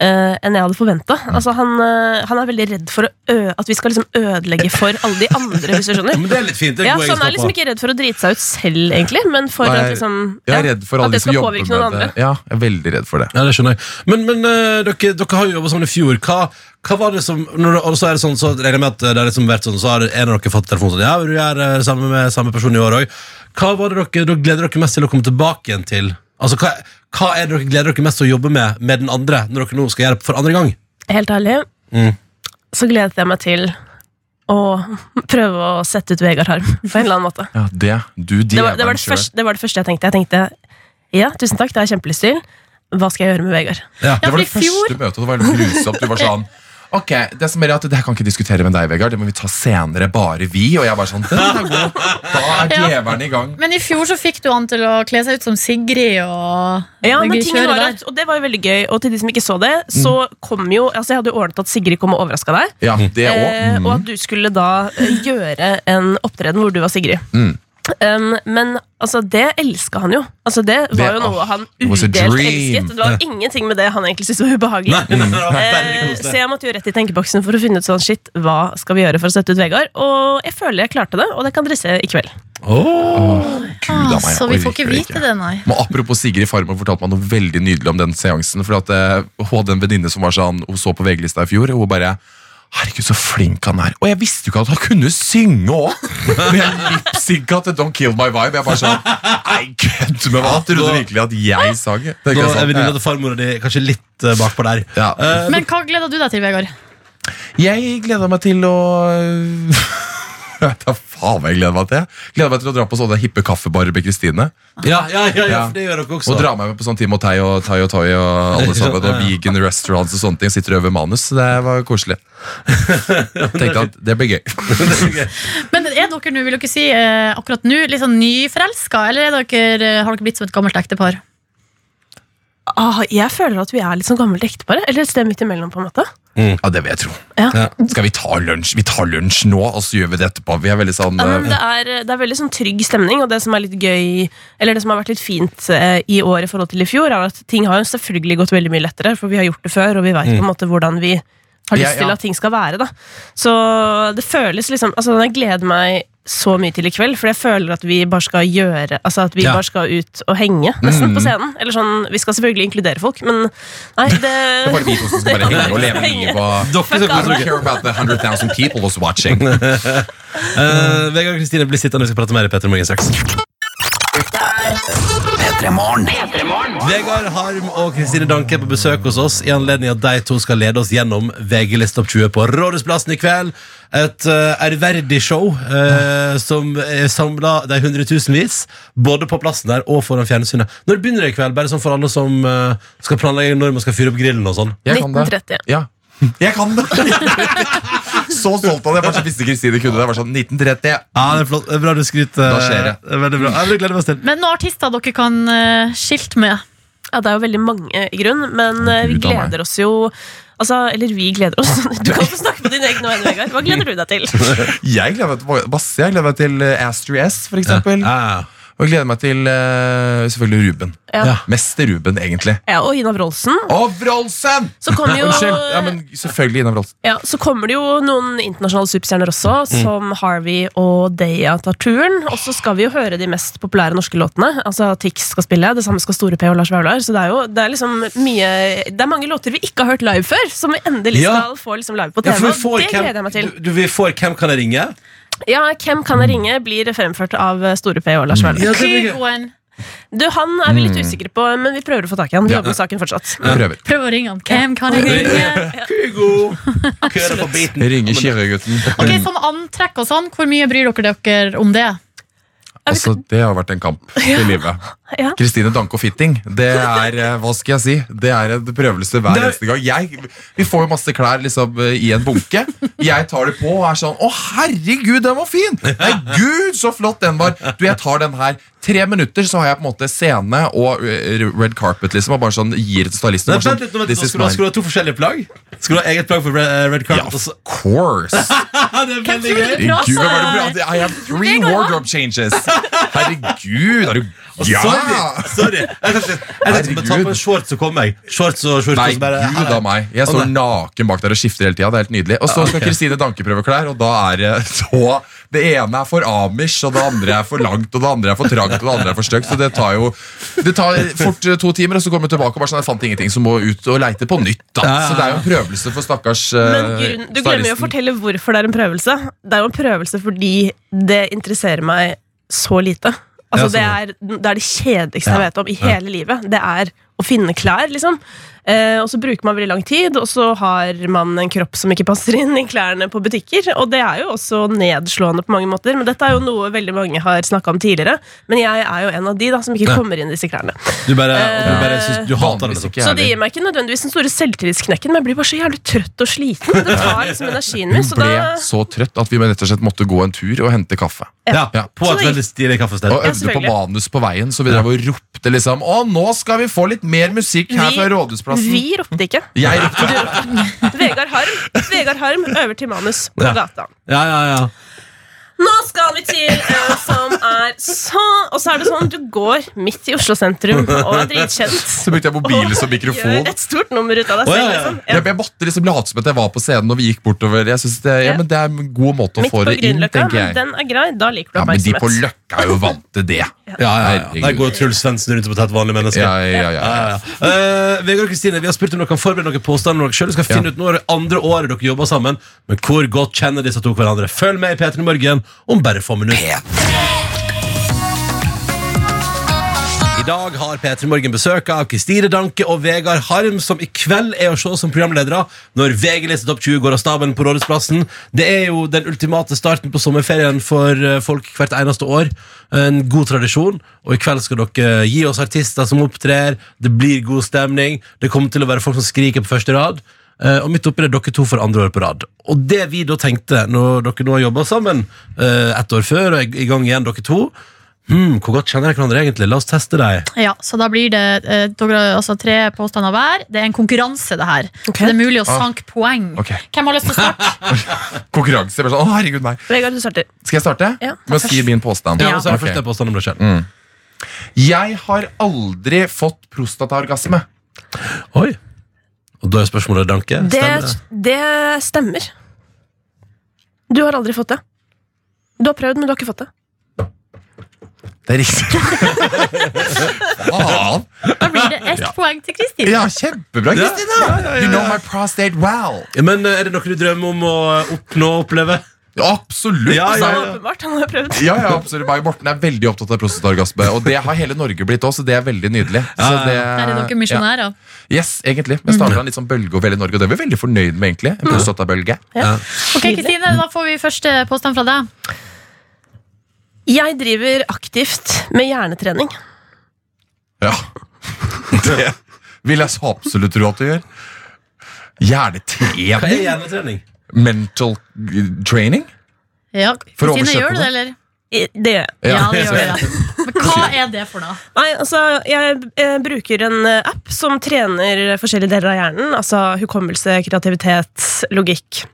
uh, enn jeg hadde forventa. Altså, han, uh, han er veldig redd for å ø at vi skal liksom ødelegge for alle de andre, hvis du skjønner. Men det er litt fint. Det er Ja, så han er liksom ikke redd for å drite seg ut selv, egentlig, men for Nei, at liksom Jeg er ja, redd for alle at det skal påvirke noen andre. Ja, jeg er veldig redd for det. Ja, det skjønner jeg. Men, men uh, dere, dere har jo jobbet sammen i fjor. Hva, hva var det som når, Og så er det sånn, så regner jeg med at det har liksom vært sånn, så har en av dere fått telefon sånn Ja, vil du gjøre det samme med samme person i år òg? Hva var det dere, dere gleder dere mest til å komme tilbake igjen til? Altså, hva, hva er det dere gleder dere mest til å jobbe med med den andre, når dere nå skal gjøre det for andre gang? Helt ærlig, Mm. så gledet jeg meg til å prøve å sette ut Vegard Harm på en eller annen måte. Ja, det, du Det var, det, var det, første, det var det første jeg tenkte. Jeg tenkte ja, tusen takk, det har jeg kjempelyst til. Hva skal jeg gjøre med Vegard? Ja. Det var det fjor- første møtet, det var helt grusomt. Du var sånn Ok, det som er at det her kan ikke diskutere med deg, Vegard. Det må vi ta senere, bare vi. Og jeg bare sånn Den er god. Da er Ja. djevelen i gang. Men i fjor så fikk du han til å kle seg ut som Sigrid og Ja, men tingen var at, Og det var jo veldig gøy. Og til de som ikke så det, så kom jo Altså Jeg hadde jo ordnet at Sigrid kom og overraska deg. Ja, det Eh, òg. og at du skulle da eh, gjøre en opptreden hvor du var Sigrid. Mm. Um, men altså, det elska han jo. Altså, det var Det- jo noe oh, han udelt elsket. Det var ingenting med det han egentlig syntes var ubehagelig. uh, så jeg måtte jo rett i tenkeboksen for å finne ut sånn Shit, hva skal vi gjøre for å sette ut Vegard? Og jeg føler jeg klarte det, og det kan dere se i kveld. Gud a Ah, meg, så vi får ikke vite det, nei. Men apropos Sigrid Farmer fortalte meg noe veldig nydelig om den seansen. For at eh, Hun hadde en venninne som var sånn Hun så på VG-lista i fjor, og hun bare Herregud, så flink han er. Og jeg visste jo ikke at han kunne synge òg! Men jeg lipsynka til Don't Kill My Vibe. Jeg bare sånn Nei, kødd med hva? Trodde du virkelig at jeg sang? Det er ikke sant. venninna til farmora di kanskje litt eh, bakpå der. Ja. Eh, Men hva gleder du deg til, Vegard? Jeg gleda meg til å da faen hva jeg gleder meg til. Gleder meg til å dra på sånne hippe kaffebarer med Kristine. Ja, ja, ja, ja, Ja. for det gjør dere også. Og dra meg med på sånn Team og Tei og Tai og Toy og alle sammen. Og vegan restaurants og sånne ting. Sitter over manus. Det var koselig. Tenkte at det blir gøy. Men er dere nå, vil dere si, eh, akkurat nå litt sånn nyforelska, eller er dere, eh, har dere blitt som et gammelt ektepar? Ah, jeg føler at vi er litt sånn gammelt ektepar. Eller et sted midt imellom. på en måte Ja, det vil jeg tro. Ja. Ja. Skal vi ta lunsj? Vi tar lunsj nå, og så gjør vi det etterpå. Vi er veldig sånn Ja, eh, det, er, det er veldig sånn trygg stemning, og det som er litt gøy Eller det som har vært litt fint eh, i år i forhold til i fjor, er at ting har jo selvfølgelig gått veldig mye lettere, for vi har gjort det før, og vi veit på en måte hvordan vi har lyst Ja, ja. til at ting skal være. da Så det føles liksom Altså Jeg gleder meg så mye til i kveld, for jeg føler at vi bare skal gjøre Altså at vi Ja. bare skal ut og henge, nesten, på scenen. Eller sånn Vi skal selvfølgelig inkludere folk, men nei, det Det er bare vi to som skal bare henge og leve livet. Og Dere care about the 100,000 people who's watching. Eh, Vegard og Kristine blir sittende og vi skal prate mer i Petter Morgen straks. P3 Morgen. Vegard Harm og Kristine Danke er på besøk hos oss i anledning at de to skal lede oss gjennom VG-liste opp 20 på Rådhusplassen i kveld. Et uh, ærverdig show uh, som er samla de hundretusenvis, både på plassen der og foran fjernsynet. Når begynner det i kveld? Bare sånn for alle som uh, skal planlegge når man skal fyre opp grillen og sånn. Jeg kan det. 1930. Ja. Jeg kan det! Så stolt av det. Jeg bare så visste Kristine kunne det. Jeg var sånn 1930. Ja, det er flott. Det er bra du skryter. Da skjer det. Veldig bra. Ja, gleder vi til. Men noen artister dere kan uh, skilte med? Ja, det er jo veldig mange i grunn, men eh, vi gleder oss jo Altså, eller vi gleder oss. Du kan få snakke på din egen vegne, Vegard. Hva gleder du deg til? Jeg gleder meg til masse. Jeg gleder meg til eh, Astrid S, for eksempel. Ja, Og jeg gleder meg til uh, selvfølgelig Ruben. Ja. Ja. Mest til Ruben, egentlig. Ja, og Ina Wroldsen. Wroldsen! Så kommer jo Unnskyld. Ja, men selvfølgelig Ina Wroldsen. Ja, så kommer det jo noen internasjonale superstjerner også, som Harvey og Deya tar turen. Og så skal vi jo høre de mest populære norske låtene. Altså Tix skal spille, det samme skal Store P og Lars Vaular. Så det er jo det er liksom mye Det er mange låter vi ikke har hørt live før, som vi endelig Ja. skal få liksom live på Ja, for vi får det hvem, gleder jeg meg til. du, du, vi får Hvem kan jeg ringe? Ja, Hvem kan jeg ringe? blir fremført av Store P og Lars Vaular. Ja, det blir gøy. Du, Han er vi litt usikre på, men vi prøver å få tak i han. Vi jobber med saken fortsatt. Prøver. Prøv å ringe han. Hvem kan jeg ringe? Kygo! Kører på beaten. Ringer Kirøgutten. Ok, Sånn antrekk og sånn, hvor mye bryr dere dere om det? Altså, det har vært en kamp i livet. Kristine ja. Danko fitting, det er eh, hva skal jeg si Det er en prøvelse hver Det- eneste gang. Jeg, vi får jo masse klær liksom eh, i en bunke. Jeg tar det på og er sånn Å, herregud, den var fin! Nei, gud, så flott den var! Du, jeg tar den her. Tre minutter så har jeg på en måte scene og eh, red carpet, liksom. Og bare sånn gir det til stylisten. Sånn, is du, ha- to forskjellige plagg? Skulle du ha eget plagg for red, carpet? red Ja, of course! det er veldig gøy. Gud, det bra? I have three wardrobe changes! Herregud, er du Ja! Sorry! sorry. Jeg tenkte jeg tenkte ta på en shorts så kommer jeg. Shorts og shorts Nei, og så bare gud a meg. Jeg står naken bak der og skifter hele tida. Det er helt nydelig. Og så skal Kristine Danke prøve klær, og da er det så Det ene er for amish, og det andre er for langt, og det andre er for trangt, og det andre er for stygt. Så det tar jo Det tar fort eh, to timer, og så kommer jeg tilbake og bare sånn Jeg fant ingenting, så må ut og leite på nytt. da. Så det er jo en prøvelse for stakkars uh, Men grunn, du glemmer jo å fortelle hvorfor det er en prøvelse. Det er jo en prøvelse fordi det interesserer meg så lite. Altså, det, sånn. er, det er det kjedeligste jeg vet om i hele livet. Det er å finne klær, liksom. Eh, og så bruker man veldig lang tid, og så har man en kropp som ikke passer inn i klærne på butikker. Og det er jo også nedslående på mange måter, men dette er jo noe veldig mange har snakka om tidligere. Men jeg er jo en av de da som ikke Ja. kommer inn i disse klærne. Du bare, eh, du bare synes, du hater det. Liksom. ikke Så det gir meg ikke nødvendigvis den store selvtillitsknekken, men jeg blir bare så jævlig trøtt og sliten. Det tar liksom energien min. Hun Så ble da så trøtt at vi rett og slett måtte gå en tur og hente kaffe. Ja, Ja. På et veldig stilig kaffested. Og Ja, øvde på manus på veien, så vi drev og ropte liksom Å, nå skal vi få litt mer musikk her Vi- fra Rådhusplassen. Vi ropte ikke. Jeg ropte. Vegard Harm Vegard Harm øver til manus på Ja. gata. Ja, ja, ja. Nå skal vi til en som er så Og så er det sånn, du går midt i Oslo sentrum og er dritkjent. Så brukte jeg mobilen som mikrofon. Gjør et stort nummer ut av deg selv. ja, ja. Liksom. Jeg, jeg måtte liksom late som at jeg var på scenen når vi gikk bortover. Jeg synes det, ja, Ja. men det er en god måte å Midt få det inn, tenker men jeg. den er grei. Da liker du Ja, men de på. Løkka er jo vant til det. ja, ja, ja. Der går Truls Svendsen rundt som et helt vanlig menneske. Ja, ja, ja, Ja, ja. ja. Eh, Vegard og Kristine, vi har spurt om dere kan forberede noen påstander. Når dere Vi skal finne Ja. ut Nå det andre året dere jobber sammen, men hvor godt kjenner disse to hverandre? Følg med i P3 Morgen om bare få minutter. I dag har P3 Morgen besøk av Kristine Danke og Vegard Harm, som i kveld er å se som programledere når VG-liste Topp 20 går av stabelen på Rådhusplassen. Det er jo den ultimate starten på sommerferien for eh, folk hvert eneste år. En god tradisjon. Og i kveld skal dere gi oss artister som opptrer. Det blir god stemning. Det kommer til å være folk som skriker på første rad. Eh, og midt oppi det dere to for andre år på rad. Og det vi da tenkte, når dere nå har jobba sammen eh, ett år før og er i gang igjen, dere to hmm, Hvor godt kjenner dere hverandre egentlig? La oss teste dem. Ja, så da blir det eh, dere, altså, tre påstander hver. Det er en konkurranse, det her. Okay. Så det er mulig å Ah. poeng. Okay. Hvem har lyst til å starte? Konkurranse. Sånn, å, herregud, meg. Vegard, du starter. Skal jeg starte? Ja, Med å skrive min påstand? Ja, så er det Ok. første påstand om deg selv. Jeg har aldri fått prostataorgasme. Oi. Og da er spørsmålet, Danke. Det, Stemmer det? det stemmer. Du har aldri fått det. Du har prøvd, men du har ikke fått det. Det er riktig. Faen! Da blir det ett poeng til Kristine. Ja, kjempebra, Kristina! You know my prostate well. Men eh, er det noe du drømmer om å oppnå og oppleve? Absolutt. Ja, Så ja, ja. åpenbart, han har prøvd. Ja, ja, absolutt. Bare Morten er veldig opptatt av prostataorgasme, og det har hele Norge blitt også. Det er veldig nydelig. Så det, er det dere misjonærer. Ja. Yes, egentlig. Vi starta en litt sånn bølge over hele Norge, og det er vi veldig fornøyd med, egentlig. En prostatabølge. Ok, Kristine, Da får vi første påstand fra deg. Jeg driver aktivt med hjernetrening. Ja. Det vil jeg så absolutt tro at du gjør. Hjernetrening? Hva er Hjernetrening? Mental training? Ja, For å Kristine, oversette gjør du det. det, eller? Det gjør jeg. Ja, det gjør jeg. Men hva er det for noe? Nei, altså, jeg eh, bruker en eh, app som trener forskjellige deler av hjernen. Altså hukommelse, kreativitet, logikk.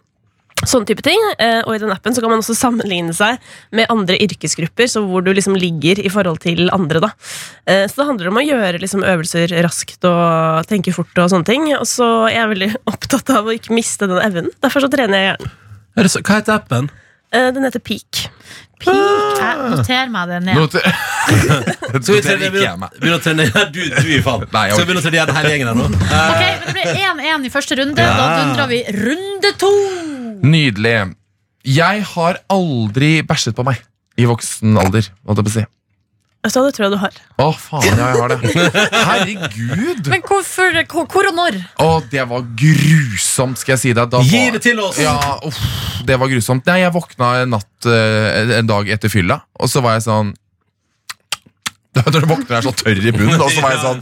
Sånne type ting. Eh, og i den appen så kan man også sammenligne seg med andre yrkesgrupper, så hvor du liksom ligger i forhold til andre. da. Eh, så det handler om å gjøre liksom, øvelser raskt og tenke fort og sånne ting. Og så er jeg veldig opptatt av å ikke miste den evnen. Derfor så trener jeg hjernen. Er det så, hva heter appen? Eh, den heter Peak. Peak. Jeg noterer meg det ned. Noter Skal vi Det trene, jeg meg. begynne å trene ja, Du, du faen. Nei, jeg Skal vi begynne å trene igjen hele gjengen her nå? Ok, men Det ble 1-1 i første runde. Da dundrer vi runde to. Nydelig. Jeg har aldri bæsjet på meg i voksen alder. Holdt jeg på å si. Vet det tror jeg du har. Å, faen, ja, jeg har det. Herregud! Men hvorfor, hvor, hvor og når? Å, det var grusomt, skal jeg si deg. Da Gi var- det til oss! Ja, uff, det var grusomt. Nei, jeg våkna en natt eh, en dag etter fylla, og så var jeg sånn Når du våkner er så tørr i bunnen, og så var jeg sånn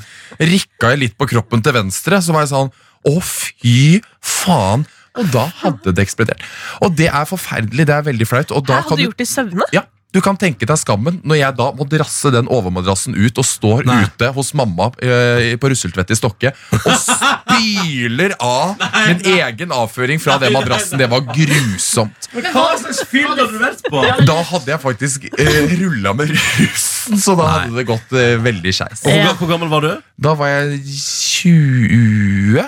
Rikka jeg litt på kroppen til venstre, så var jeg sånn Å, fy faen! Og da hadde det eksplodert. Og det er forferdelig, det er veldig flaut. Og da Hæ, kan hadde du du gjort det i søvne? ja, du kan tenke deg skammen når jeg da må drasse den overmadrassen ut og står Nei. ute hos mamma eh, på Russeltvedt i Stokke og spyler av min egen avføring fra den madrassen. Det var grusomt. Hva slags fyll hadde du vært på? Da hadde jeg faktisk eh, rulla med rusen, så da hadde det gått eh, veldig skeis. Hvor, hvor gammel var du? Da var jeg 21?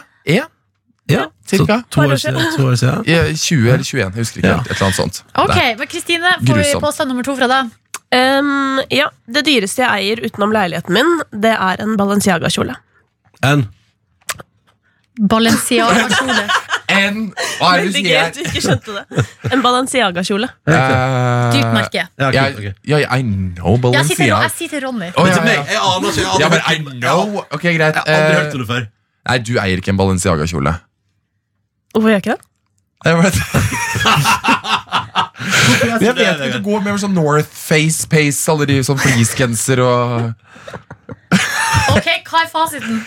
Ja, cirka. Så to år siden. To år siden. Ja, 20 eller 21, jeg husker ikke Ja. helt. Et eller annet sånt. Ok, Der. men Kristine, får vi påstand nummer to fra deg? Um, ja, Det dyreste jeg eier utenom leiligheten min, det er en Balenciaga-kjole. En. Balenciaga-kjole. En Hva er det du Veldig sier? gøy at du ikke skjønte det. En Balenciaga-kjole. Uh, Dyrt merke. Ja, Jeg, okay. Yeah, ja, I know Balenciaga. jeg sier til Ronny. Oh, ja, ja. jeg aner ikke. Jeg men I hørt om- know. Ok, greit. Jeg har aldri Eh, hørt om det før. nei, du eier ikke en Balenciaga-kjole. Hvorfor gjør jeg ikke det? Jeg vet Jeg vet ikke, Du går med sånn North Face Pace, alle de sånn fleecegenser og Ok, Hva er fasiten?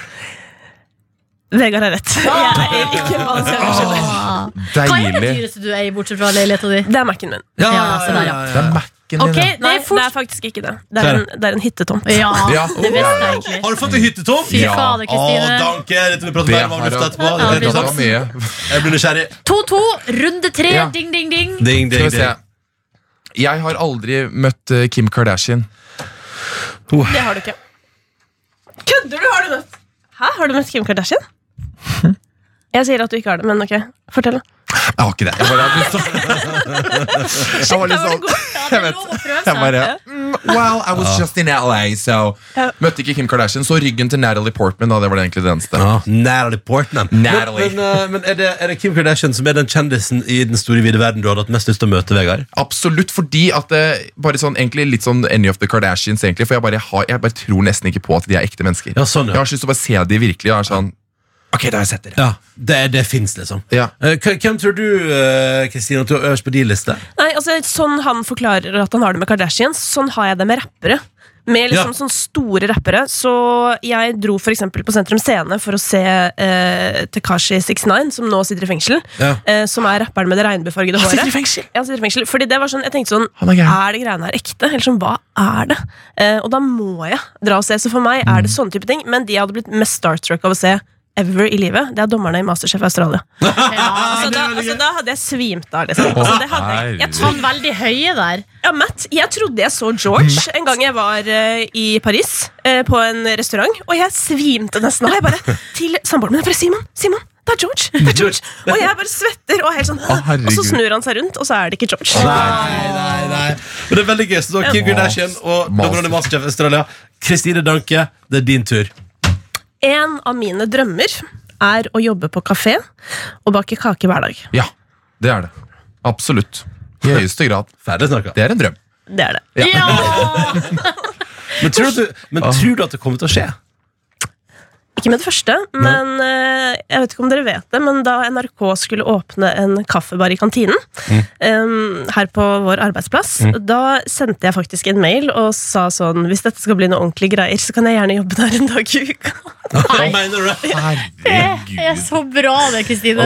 Vegard har rett. Jeg eier ikke en Balenciaga-kjole. Ah. Hva er det Deilig. dyreste du eier, bortsett fra leiligheta di? Det er Mac-en min. Ja, Ja, ja, ja, ja. Det er Mac-en Ok, din. det Nei, er det er faktisk ikke det. Det er en, det er en hyttetomt. Ja, Ja. det jeg egentlig. Har du fått en hyttetomt? Fy Ja. fader, Å, Kristine. danke! Dette vil prate mer om lufta jeg- etterpå. Ja, Det blir. Jeg nysgjerrig. 2-2, runde tre. Ja. Ding, ding, ding. Ding, ding, ding. Jeg har aldri møtt eh, Kim Kardashian. Det har du ikke. Kødder du? Har du møtt Hæ? Har du møtt Kim Kardashian? Jeg sier at du ikke har det, men ok. Fortell. Jeg har ikke det. Jeg bare hadde lyst til å Jeg var litt sånn. Ja, Jeg vet. Jeg bare mm, well, I was just in LA, so Møtte ikke Kim Kardashian. Så ryggen til Natalie Portman, da. Det var det egentlig det eneste. Ja, Natalie Portman. Natalie. Men, men, eh, men er, det, er det Kim Kardashian som er den kjendisen i den store vide verden du hadde hatt mest lyst til å møte, Vegard? Absolutt, fordi at det bare sånn, egentlig litt sånn Any of the Kardashians, egentlig. For jeg bare, har, jeg bare tror nesten ikke på at de er ekte mennesker. Ja, sånn, Jeg har så lyst til å bare se de virkelig. Og er sånn, ok, da har jeg sett det. ja det, det fins, liksom. Ja. Eh, hvem- Hvem tror du eh, Kristine, at du har øverst på din liste? Nei, altså Sånn han forklarer at han har det med Kardashians, sånn har jeg det med rappere. Med liksom Ja. sånne store rappere. Så jeg dro for eksempel på Sentrum Scene for å se eh, Tekashi 69, som nå sitter i fengsel. Ja. Eh, som er rapperen med det regnbuefargede håret. sitter i fengsel? Ja, han sitter i fengsel. Fordi det var sånn, jeg tenkte sånn Han er Er, det greiene her ekte? Eller sånn, hva er det? Eh, og da må jeg dra og se. Så for meg er det Mm. sånne type ting. Men de jeg hadde blitt mest starstruck av å se ever i livet, det er dommerne i Masterchef Australia. altså, da, altså, da hadde jeg svimt av, liksom. Altså, det hadde jeg, jeg Han veldig høye der. ja, Matt, jeg trodde jeg så George en gang jeg var uh, i Paris, uh, på en restaurant, og jeg svimte nesten av. Jeg bare til samboeren min bare, Simon, Simon, det er George! det er George Og jeg bare svetter, og, helt sånn, oh, og så snur han seg rundt, og så er det ikke George. Nei, nei, nei. Men det er veldig gøy. Så Kim Kardashian og dommerne i Masterchef Australia. Kristine Danke, det er din tur. En av mine drømmer er å jobbe på kafé og bake kake hver dag. Ja, det er det. Absolutt. I høyeste grad. Ferdig snakka. Det er en drøm. Det er det. Men, tror du, men tror du at det kommer til å skje? Ikke med det første, men Nei. jeg vet ikke om dere vet det, men da NRK skulle åpne en kaffebar i kantinen em, her på vår arbeidsplass, da sendte jeg faktisk en mail og sa sånn Hvis dette skal bli noe ordentlige greier, så kan jeg gjerne jobbe der en dag i uka. Hva mener du? Det er så bra, det, Kristine.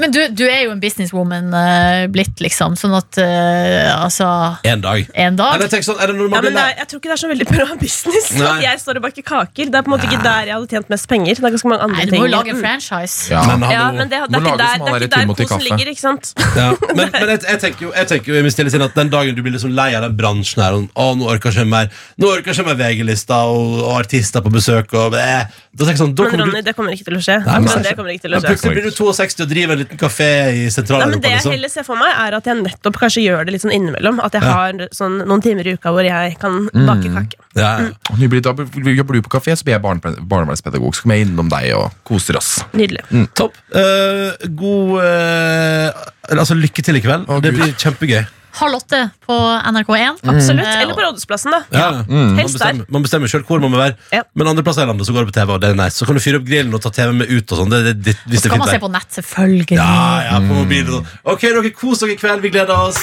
Men du, du er jo en businesswoman uh, blitt, liksom. Sånn at uh, Altså, En dag. en dag Eller tenk sånn, er det Ja, man men det er, jeg tror ikke det er så veldig bra business Nei. jeg står og baker kaker. Det er på en måte ikke der jeg hadde tjent mest penger. Det er ganske mange andre Nei, du ting. må jo lage en Mm. franchise. Ja. Men Ja, men det, det, er ikke der, som det er ikke der posen ligger, ikke sant? Ja. Men, men jeg, jeg tenker jo, jeg tenker jo at den dagen du blir liksom lei av den bransjen her og, Å, nå orker jeg ikke mer Nå orker jeg mer VG-lista og, og artister på besøk og eh. Da jeg sånn, da Men Ronny, du det kommer ikke til å skje. Nei, men- Men det kommer ikke til å skje. Plutselig blir du 62 og driver en liten kafé i Nei. Det jeg Liksom. heller ser for meg, er at jeg nettopp kanskje gjør det litt sånn innimellom. At jeg Ja. har sånn noen timer i uka hvor jeg kan bake kake. Mm. ja. Mm. Da jobber du på kafé, så blir jeg barne- barnevernspedagog. Så vi innom deg og koser oss. Nydelig. Topp. Uh, god uh, Altså, lykke til i kveld. Å, det Gud. blir kjempegøy. Halv åtte på NRK1. Absolutt. Eh, Eller på Rådhusplassen, da. Ja. Man Helst der. bestemmer, man bestemmer selv hvor man må være. Ja. Men andre plasser i landet så går det på TV, og det er nice. Så kan du fyre opp grillen og ta TV med ut og sånn. Det, det, det, hvis det er Skal man fint se vær. på nett, selvfølgelig. Ja, ja, på mobilen og sånn. Ok, dere kos dere i kveld. Vi gleder oss.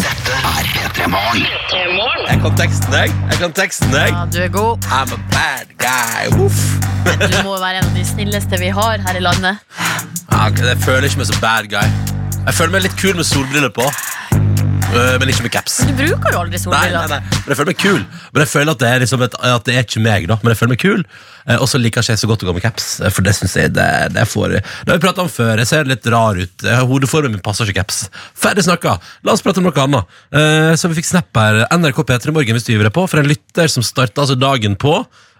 Dette Er P3 Morgen. Jeg kan teksten, jeg. Jeg kan teksten, jeg. Ja, du er god. I'm a bad guy. Uff. Du må være en av de snilleste vi har her i landet. Ja, jeg føler ikke meg så bad guy. Jeg føler meg litt kul med solbriller på. Øh, men ikke med caps. Du bruker jo aldri Nei, nei, solbriller. nei, men jeg føler meg kul. Men jeg føler at det er, liksom et, at det er ikke meg da. Men jeg føler meg kul. Eh, Og så liker ikke jeg så godt å gå med caps eh, For det synes jeg det, det får Det har vi pratet om før. Jeg ser litt rar ut. Eh, Hodeformen min passer ikke caps. Ferdig snakket. La oss prate om noe annet. Eh, Så vi fikk snap her. NRK P3 Morgen hvis du gir det på For en lytter som startet altså dagen på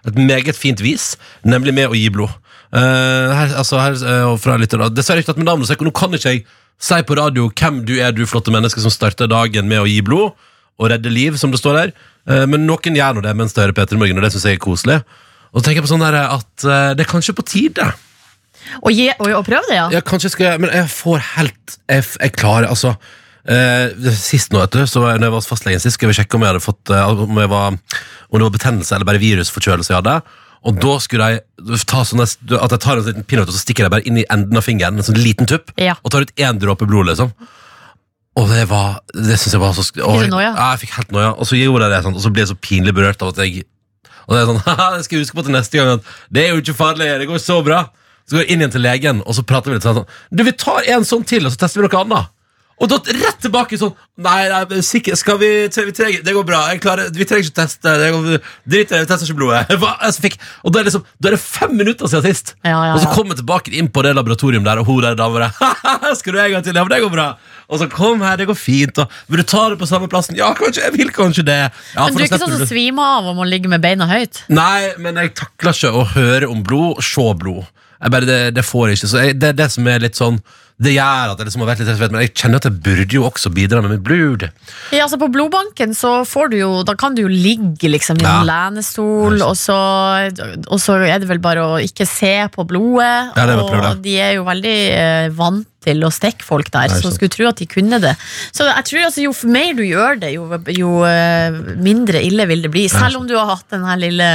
Et meget fint vis Nemlig med å gi blod. Uh, her, altså her, uh, fra da. Dessverre ikke tatt med navnet Så nå kan ikke jeg si på radio Hvem du er du flotte menneske Som starter dagen med å gi blod og redde liv, som det står der. Eh, Men noen gjør nå det mens det hører Peter morgen, og det syns jeg er koselig. Og så tenker jeg på sånn der at eh, det er kanskje på tide. Å, gi, og, og prøv det, ja. Ja, kanskje skal jeg, Men jeg får helt Jeg, jeg klarer altså eh, Sist nå, vet du, så når jeg var hos fastlegen sist, skulle jeg sjekke om jeg hadde fått eh, om, jeg var, om det var betennelse eller bare virusforkjølelse jeg hadde. Og da skulle jeg ta sånne, at jeg tar en liten peanøtt og så stikker jeg bare inn i enden av fingeren, en sånn liten tupp, Ja. og tar ut én dråpe blod, liksom. Og det var Det synes jeg var så sk- Fikk du noia? Ja, jeg fikk helt noia. Og så gjorde jeg det sånn, og så ble jeg så pinlig berørt av at jeg Og det er sånn, haha, jeg skal huske på til neste gang at det er jo ikke farlig, det går så bra. Så går jeg inn igjen til legen, og så prater vi litt sånn Du, vi tar en sånn til, og så tester vi noe annet. Og da rett tilbake sånn Nei, nei sikker, skal vi, vi trenger, Det går bra. Klarer, vi trenger ikke teste. Det går, drit i det, vi tester ikke blodet. Jeg fikk, og da er, det liksom, da er det fem minutter siden sist. Ja, ja, Og så kom jeg tilbake inn på det laboratorium der, og hun der dama der Skal du en gang til? Ja, men det går bra. Og så kom her, det går fint. Og, vil du ta det på samme plassen? Ja, kanskje. Jeg vil kanskje det. Ja, Men du er ikke sånn som svimer av om å ligge med beina høyt? Nei, men jeg takler ikke å høre om blod se blod. Jeg bare, det, det får jeg ikke. Så jeg, det er det som er litt sånn Det gjør at jeg liksom har vært litt redd, men jeg kjenner at jeg burde jo også bidra med mitt blod. Ja, altså På blodbanken så får du jo Da kan du jo ligge liksom i Ja. en lenestol, og så, og så er det vel bare å ikke se på blodet. Ja, og de er jo veldig eh, vant til å stikke folk der, så skulle tro at de kunne det. Så jeg tror altså Jo mer du gjør det, jo, jo eh, mindre ille vil det bli. Selv om du har hatt den her lille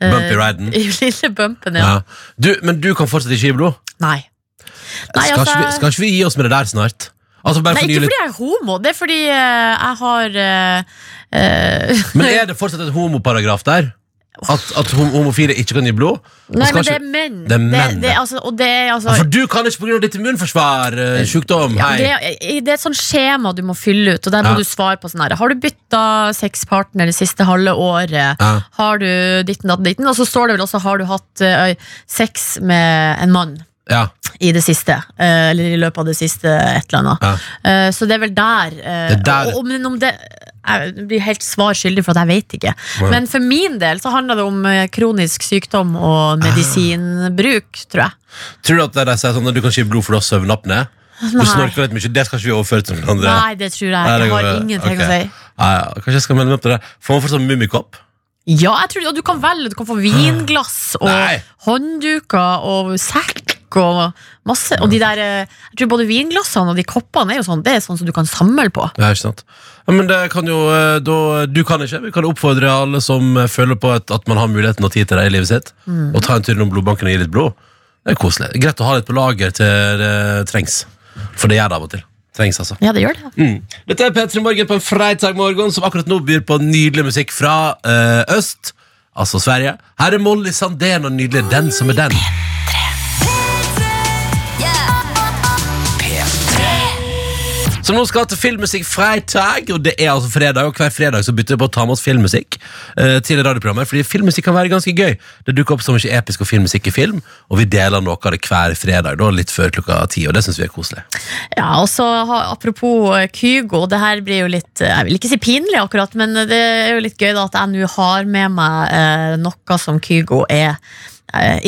Bumpy riden. Lille bumpen, ja. Ja. Du, men du kan fortsatt ikke gi blod? Nei. Nei, skal, altså, ikke vi, skal ikke vi gi oss med det der snart? Altså Nei, ikke fordi jeg er homo, det er fordi uh, jeg har eh, eh, Men er det fortsatt en homoparagraf der? At, at homofile ikke kan gi blod? Nei, men det er menn. Det er menn, det, det, altså, det er altså Ja, For du kan ikke pga. ditt immunforsvar, uh, sjukdom. ja, det, er- det et sånt skjema du må fylle ut, og der må Ja. du svare på sånn her Har du bytta sexpartner det siste halve året? Har du ditten, datten, ditten? Og så står det vel også Har du hatt uh, sex med en mann? Ja. I det siste, eh, eller i løpet av det siste et eller annet. Ja. Eh, så det er vel der. eh, Det er der. Og, men om det Jeg blir helt svar skyldig, for at jeg vet ikke. Men for min del så handler det om kronisk sykdom og medisinbruk, tror jeg. Tror du at de sier sånn at du kan ikke gi blod for du har søvnapné? Du snorker litt mye. Det skal ikke vi overføre til noen andre. Nei, det tror jeg. Nei, det Jeg har ingenting okay. å si. Ja. Kanskje jeg skal melde meg opp til det. Får man fortsatt mummikopp? Ja, jeg tror, og du kan velge. Du kan få vinglass og Nei. håndduker og sekk og masse. Og de der eh, Jeg tror både vinglassene og de koppene er jo sånn Det er sånn som du kan samle på. Ja, ikke sant? Ja, men det kan jo eh, da, Du kan ikke. Vi kan oppfordre alle som eh, føler på at, at man har muligheten og tid til det i livet sitt, Mm. og ta en tur innom blodbanken og gi litt blod. Det er koselig. Greit å ha litt på lager til det trengs. For det gjør det av og til. Trengs, altså. Ja, det gjør det. Mm. Dette er P3 Morgen på en fredag morgen, som akkurat nå byr på nydelig musikk fra øst, altså Sverige. Her er Molly Sandén og nydelig Den som er den. Som nå skal til filmmusikk fredag, og det er altså fredag, og hver fredag så bytter vi på å ta med oss filmmusikk eh, til radioprogrammet, fordi filmmusikk kan være ganske gøy. Det dukker opp så mye episk og filmmusikk i film, og vi deler noe av det hver fredag, da litt før klokka ti, og det synes vi er koselig. Ja, og så Apropos eh, Kygo, det her blir jo litt eh, Jeg vil ikke si pinlig, akkurat, men det er jo litt gøy da at jeg nå har med meg eh, noe som Kygo er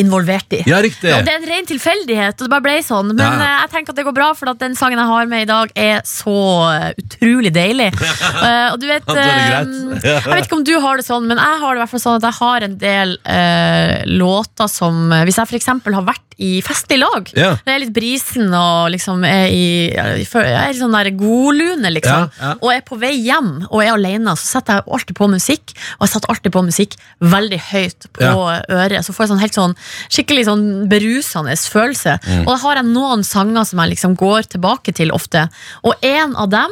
involvert i. Ja, riktig. Og det er en ren tilfeldighet, og det bare ble sånn. Men Ja. eh, jeg tenker at det går bra, for at den sangen jeg har med i dag, er så eh, utrolig deilig. uh, og du vet eh. Jeg vet ikke om du har det sånn, men jeg har det i hvert fall sånn at jeg har en del uh, låter som eh, Hvis jeg f.eks. har vært i festlig lag, Ja. det er litt brisen og liksom er i Jeg er sånn der godlune, liksom. Ja, ja. Og er på vei hjem og er alene, så setter jeg alltid på musikk. Og jeg setter alltid på musikk veldig høyt på øret. Så får jeg sånn helt sånn skikkelig sånn berusende følelse. Mm. Og da har jeg noen sanger som jeg liksom går tilbake til ofte. Og en av dem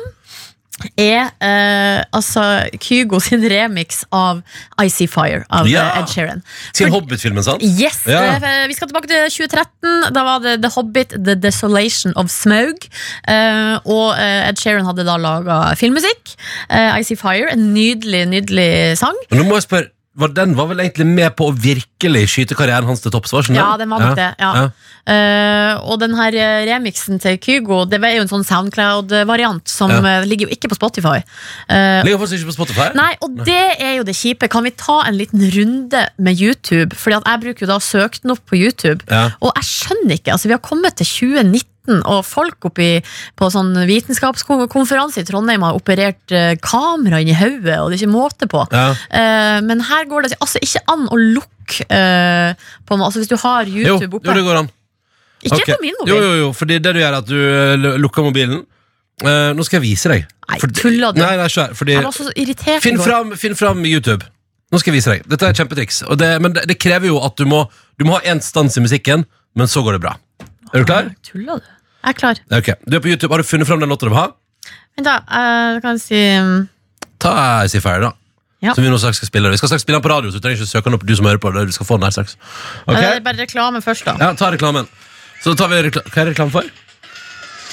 er eh, altså Kygo sin remix av I See Fire av Ja. eh, Ed Sheeran. Til Hobbit-filmen, sant? Yes, Ja. eh, Vi skal tilbake til 2013. Da var det The Hobbit, The Desolation of Smaug. Eh, og eh, Ed Sheeran hadde da laga filmmusikk. Eh, I See Fire, en nydelig, nydelig sang. Nå må jeg spørre, var den var vel egentlig med på å virkelig skyte karrieren hans til topps? Ja, den var nok det. Ja. Uh, og den her eh, remixen til Kygo Det er jo en sånn Soundcloud-variant som Ja. eh, ligger jo ikke på Spotify. Uh, Ligger faktisk ikke på Spotify? Nei, og det er jo det kjipe. Kan vi ta en liten runde med YouTube? Fordi at jeg bruker jo da å søke den opp på YouTube. Ja. Og jeg skjønner ikke, altså vi har kommet til 2019 og folk oppi på sånn vitenskapskonferanse i Trondheim har operert eh, kamera inn i hodet, og det er ikke måte på. Ja. Eh, men her går det altså ikke an å lukke eh, på noe. Altså hvis du har YouTube YouTube jo, oppe. det går an. ikke okay. på min mobil. Jo, jo, jo, fordi det du gjør er at du lukker mobilen. Uh, nå skal jeg vise deg. Nei, tuller du? Nei, nei, fordi, Jeg var så irritert. finn, fram, finn fram YouTube. Nå skal jeg vise deg. Dette er et kjempetriks. Det, men det, det krever jo at du må Du må ha én stans i musikken, men så går det bra. Er du klar? Tuller du? Jeg er klar. Ok, Du er på YouTube. Har du funnet fram den låta du vil ha? Vent, da. eh, kan jeg si um, Ta I See Fire, da. Ja. Som vi nå straks skal spille. Vi skal straks spille den på radio, så du trenger ikke søke den opp, du som hører på. Du skal få den her straks. Ok? eh, Bare reklame først, da. Ja, ta reklamen. Så tar vi rekla Hva er reklame for?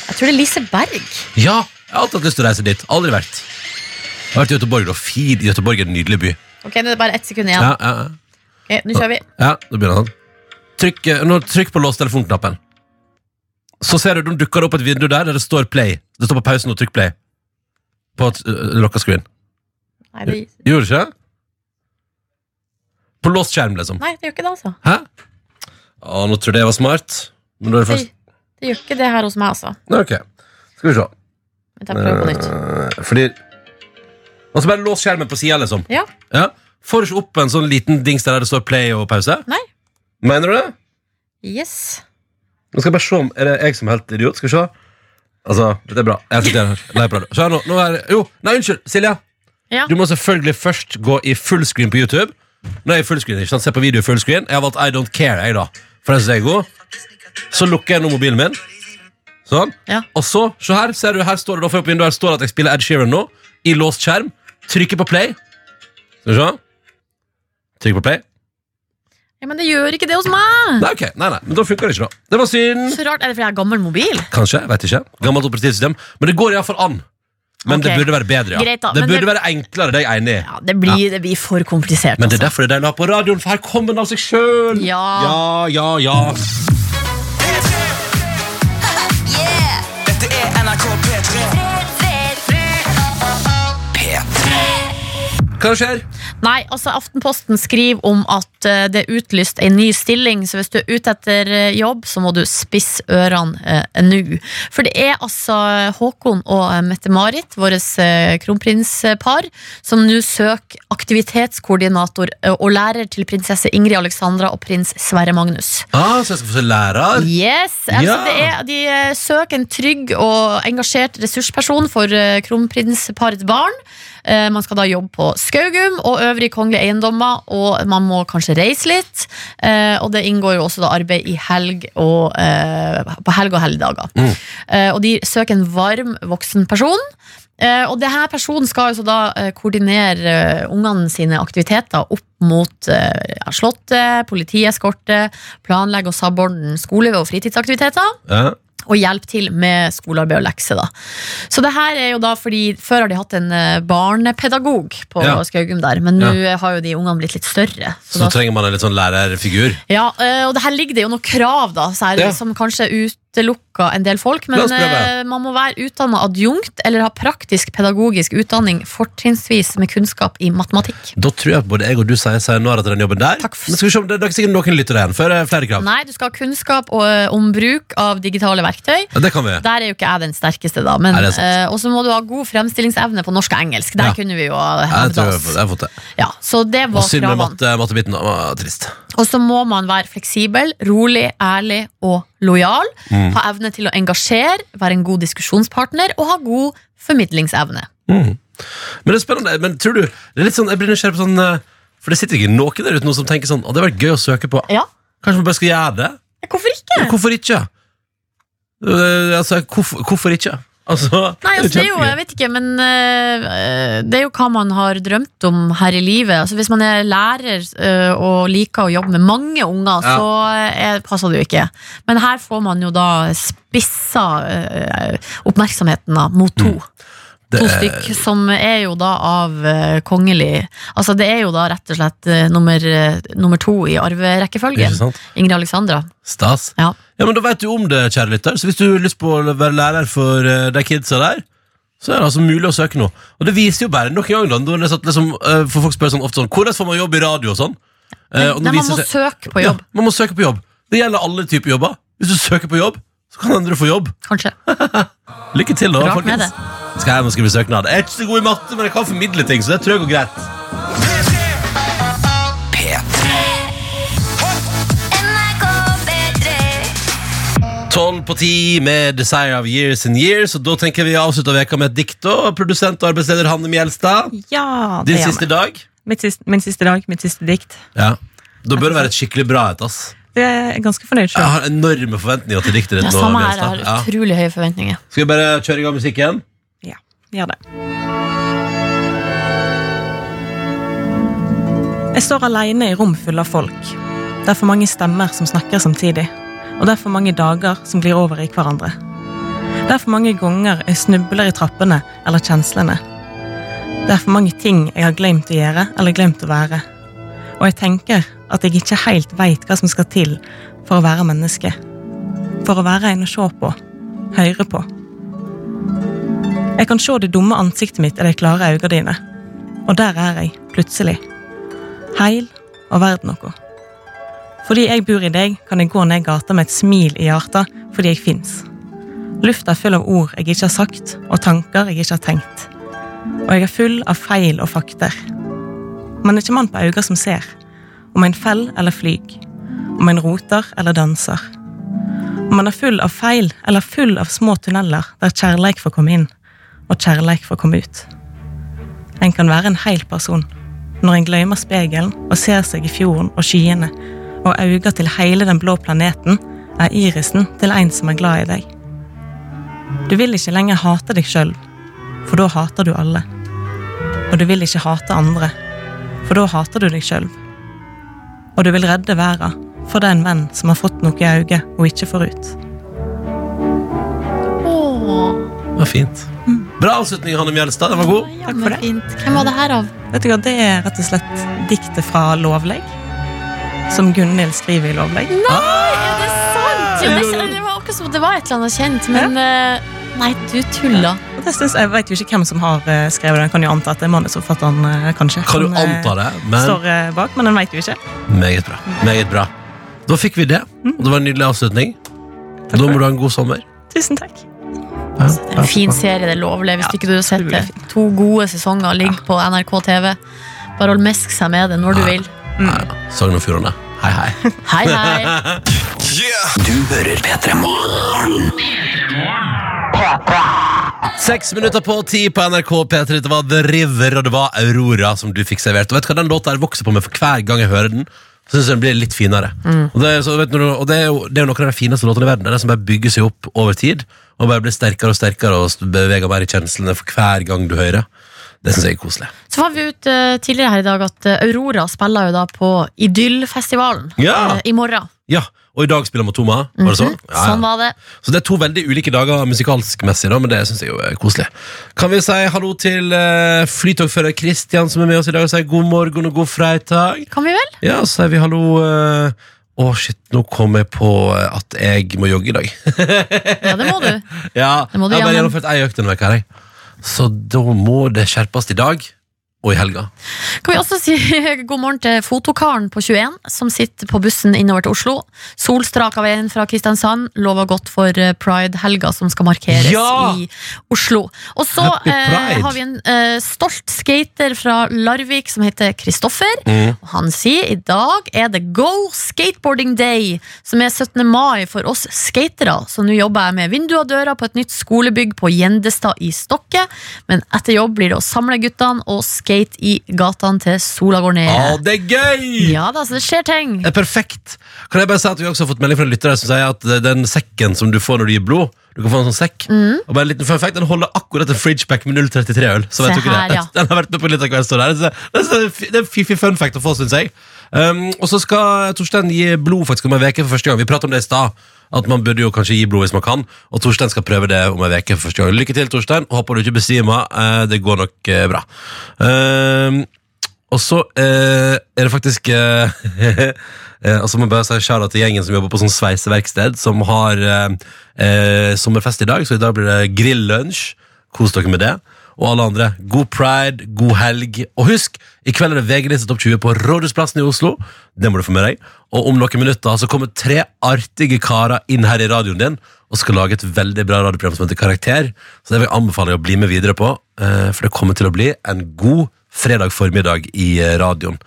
Jeg tror det er Liseberg. Ja, jeg har alltid hatt lyst til å reise dit. Aldri vært. Jeg har vært i Göteborg, da. Fin Göteborg er en nydelig by. Ok, Nå er det bare ett sekund igjen. Ja, ja, ja. Ok, Nå kjører vi. ja nå begynner han. Trykk, eh, nå trykk på lås telefonknappen. Så ser du, de dukker opp et vindu der der det står play. Det står på pausen og trykk play. På et uh, lokka screen. Nei det, Gjorde det ikke? På låst skjerm, liksom. nei, det gjør ikke det, altså. Hæ? Å, nå tror jeg det var smart. Men da er det Det, først det gjør ikke det her hos meg, altså. Nei, Ok, skal vi se. Vi jeg prøver på nytt. Eh, Fordi Og så bare lås skjermen på sida, liksom. Ja. Ja. Får du ikke opp en sånn liten dings der det står play og pause? Nei. Mener du det? Yes. Nå skal jeg bare se om Er det jeg som er helt idiot. Skal vi se. Altså, dette er bra. Jeg sitter her. Nei, bra. Se her nå. nå er, jo, nei, unnskyld. Silje. Ja. Du må selvfølgelig først gå i fullscreen på YouTube. Nå er jeg i fullscreen, ikke sant? Se på video i fullscreen. Jeg har valgt I don't care, jeg, da. For den synes jeg er god. Så lukker jeg nå mobilen min. Sånn. Ja. Og så, se her, ser du, her står det da, for vinduet, her står det at jeg spiller Ed Sheeran nå. I låst skjerm. Trykker på play. Skal vi se. Trykker på play. Ja, men det gjør ikke det hos meg! Nei, ok, nei, nei, men da funker det ikke, da. Det var synd. Så rart. Er det fordi jeg har gammel mobil? Kanskje, vet ikke. Gammelt operativsystem. Men det går iallfall an. Men det burde være bedre, ja. Greit da, det men burde det- være enklere, det er jeg enig i. Ja, det blir, det blir for komplisert. Men det er altså. derfor det er deilig å ha på radioen, for her kommer den av seg sjøl. Ja. ja, ja, ja. Hva skjer? Nei, altså Aftenposten skriver om at eh, det er utlyst en ny stilling, så hvis du er ute etter eh, jobb, så må du spisse ørene eh, nå. For det er altså Håkon og eh, Mette-Marit, vårt eh, kronprinspar, som nå søker aktivitetskoordinator eh, og lærer til prinsesse Ingrid Alexandra og prins Sverre Magnus. Ah, så jeg skal få se lærer? Yes, altså Ja. det er, De eh, søker en trygg og engasjert ressursperson for eh, kronprinsparets barn. Eh, Man skal da jobbe på Skaugum og øvrige kongelige eiendommer, og man må kanskje reise litt. Eh, Og det inngår jo også da arbeid i helg og, eh, på helg og helligdager. Mm. Og de søker en varm voksen person. Og denne personen skal altså da koordinere ungene sine aktiviteter opp mot Slottet, politieskorte, planlegge og samordne skole- og fritidsaktiviteter. Ja. Og hjelpe til med skolearbeid og lekser. Da. Så det her er jo da fordi Før har de hatt en eh, barnepedagog på Ja. Skaugum der, men nå har jo de ungene blitt litt større. Så Så da trenger man en litt sånn lærerfigur. ja, eh, og det her ligger det jo noen krav da, så her, Ja. som kanskje utelukka en del folk. Men oss eh, man må være utdanna adjunkt eller ha praktisk pedagogisk utdanning, fortrinnsvis med kunnskap i matematikk. Da tror jeg at både jeg og du sier sayonara til den jobben der. Takk for- Men skal vi se om det, det er ikke sikkert noen lytter igjen. Før er flere krav. Nei, du skal ha kunnskap og, om bruk av digitale verktøy. Ja, det kan vi. Der er jo ikke jeg den sterkeste, da. Men, eh, og så må du ha god fremstillingsevne på norsk og engelsk. Der Ja. kunne vi jo hevde Ja, jeg oss. har fått det. Ja, så det Og var synd med mattebiten. matte, mattebiten. Trist. Og så må man være fleksibel, rolig, ærlig og lojal. Mm. Ha evne til å engasjere, være en god diskusjonspartner og ha god formidlingsevne. Men det er spennende. Men tror du Det er litt sånn, Jeg blir nysgjerrig på sånn eh, For det sitter ikke noen der ute nå som tenker sånn Å, det hadde vært gøy å søke på. Ja, Kanskje vi bare skal gjøre det? Hvorfor ikke? Hvorfor ikke? Eh, altså, hvorfor, hvorfor ikke? Altså, Nei, altså, det er jo, jeg vet ikke, men uh, det er jo hva man har drømt om her i livet. Altså, hvis man er lærer uh, og liker å jobbe med mange unger, Ja. så er, passer det jo ikke. Men her får man jo da spissa uh, oppmerksomheten da, mot to. Det To stykk som er jo da av øh, kongelig Altså det er jo da rett og slett øh, nummer, øh, nummer to i arverekkefølgen. Ingrid Alexandra. Stas. Ja. Ja, men Da vet du om det, kjære lytter. Så hvis du har lyst på å være lærer for eh, de kidsa der, så er det altså mulig å søke nå. Og det viser jo bare nok en gang da, når liksom, eh, For folk spør sånn, ofte sånn Hvordan får man jobb i radio og sånn? Eh, og Nei, man må seg- søke på jobb, Ja, man må søke på jobb. Det gjelder alle typer jobber. Hvis du søker på jobb, så kan andre få jobb. kanskje. Lykke til, da, Rart folkens. det. Skal jeg hjem og skrive søknad? Jeg er ikke så god i matte, men jeg kan formidle ting, så det tror jeg går greit. Tolv på ti med Desire of Years and Years, og da tenker vi å avslutte veka med et dikt. og Produsent og arbeidsleder Hanne Mjelstad. Ja, Din det gjør siste vi. dag. Mitt siste, min siste dag, mitt siste dikt. Ja. Da bør det være et skikkelig bra et. ass. Det er jeg ganske fornøyd Jeg har enorme forventninger til diktet ditt. Ja, nå, samme her, jeg har Ja. utrolig høye forventninger. Skal vi bare kjøre i gang musikken? Ja, gjør det. Jeg står aleine i rom fulle av folk. Det er for mange stemmer som snakker samtidig. Og det er for mange dager som glir over i hverandre. Det er for mange ganger jeg snubler i trappene eller kjenslene. Det er for mange ting jeg har glemt å gjøre eller glemt å være. Og jeg tenker at jeg ikke helt veit hva som skal til for å være menneske. For å være en å se på, høre på. Jeg kan se det dumme ansiktet mitt i de klare øynene dine. Og der er jeg, plutselig. Heil og verd noe. Fordi jeg bor i deg, kan jeg gå ned gata med et smil i hjertet fordi jeg fins. Lufta er full av ord jeg ikke har sagt, og tanker jeg ikke har tenkt. Og jeg er full av feil og fakter. Man er ikke mann på øynene som ser, om en fell eller flyg, om en roter eller danser. Om man er full av feil eller full av små tunneler der kjærleik får komme inn, og kjærleik får komme ut. En kan være en heil person når en glemmer spegelen og ser seg i fjorden og skyene, og øynene til hele den blå planeten er irisen til en som er glad i deg. Du vil ikke lenger hate deg sjøl, for da hater du alle. Og du vil ikke hate andre, for da hater du deg sjøl. Og du vil redde verden, for det er en venn som har fått noe i øyet og ikke får ut. Åh, Det var fint. Bra avslutning, Hanne Mjelstad. Den var god. Takk for det. fint. Hvem var det her av? Vet du hva, Det er rett og slett diktet fra Lovlegg, som Gunhild skriver i Lovlegg. Er det sant? Ja, det, det var akkurat som det var et eller annet kjent, men eh, Nei, du tuller. Og det synes, jeg vet jo ikke hvem som har eh, skrevet den. Kan jo anta at det er manusforfatteren, eh, kanskje. Kan du eh, anta det? Men Står bak, men den vet jo ikke. meget bra. Meget bra. Da fikk vi det. Og det var en nydelig avslutning. Da må du ha en god sommer. Tusen takk. Ja. Det er en fin serie, det er lovlig. Hvis ikke du har sett det. To gode sesonger ligger på NRK TV. Bare hold mesk seg med det når du vil. Sogn og Fjordane. Hei, hei. Hei, hei. Du hører P3 Morgen. Seks minutter på ti på NRK P3. Det var The River, og det var Aurora som du fikk servert. Og vet du hva den låta her vokser på meg for hver gang jeg hører den? Så synes den blir litt finere. Og, det er, så, vet du, og det er jo det er jo noen av de fineste låtene i verden. Det er det som bare bygger seg opp over tid. Og bare blir sterkere og sterkere og beveger mer i kjenslene for hver gang du hører. Det syns jeg er koselig. Så fant vi ut uh, tidligere her i dag at eh, Aurora spiller jo da på Idyllfestivalen Ja. uh, i morgen. Ja, Og i dag spiller Matoma. Var det sånn? Ja, ja. Sånn var det. Så det er to veldig ulike dager musikalsk-messig, da, men det syns jeg jo er koselig. Kan vi si hallo til uh, flytogfører Kristian som er med oss i dag, og si god morgen og god fredag? Kan vi vel? Ja, så sier vi hallo uh, Å, shit, nå kom jeg på eh, at jeg må jogge i dag. Ja, det må du. ja, Det må du jeg har bare gjennomført ei økt denne uka. Så da må det skjerpes i dag og i helga. Kan vi også si god morgen til fotokaren på 21, som sitter på bussen innover til Oslo. Solstrak av veien fra Kristiansand. Lover godt for eh, Pride-helga som skal markeres Ja! i Oslo. Og så eh, har vi en eh, stolt skater fra Larvik som heter Kristoffer. Mm. Og han sier i dag er det Go Skateboarding Day, som er 17. mai for oss skatere. Så nå jobber jeg med vinduer og dører på et nytt skolebygg på Gjendestad i Stokke. Men etter jobb blir det å samle guttene og skate i gatene til sola går ned. Å, det er gøy! Ja da, så det skjer ting. Det er perfekt. Kan jeg bare si at Vi også har fått melding fra lyttere som sier at den sekken som du får når du gir blod Du kan få en sånn sekk Og bare en liten fun fact Den holder akkurat en fridgepack med 033 øl. Så vet du ikke det ja. Den har vært med på litt av hver stund her. Det er- det en fiffig fun fact å få, syns jeg. Um, og så skal Torstein gi blod faktisk om en uke for første gang. Vi pratet om det i stad. At man burde jo kanskje gi blod hvis man kan. Og Torstein skal prøve det om en uke for første gang. Lykke til, Torstein. Håper du ikke besvimer. Eh, det går nok eh, bra. Um, og så eh, er det faktisk Og så må jeg bare si shout til gjengen som jobber på sånn sveiseverksted, som har sommerfest i dag. Så i dag blir det grilllunsj. Kos dere med det. Og alle andre, god pride, god helg. Og husk, i kveld er det VG-liste topp 20 på Rådhusplassen i Oslo. Det må du få med deg. Og om noen minutter så kommer tre artige karer inn her i radioen din og skal lage et veldig bra radioprogram som heter Karakter. Så det vil jeg anbefale deg å bli med videre på, eh, for det kommer til å bli en god fredag formiddag i eh, radioen.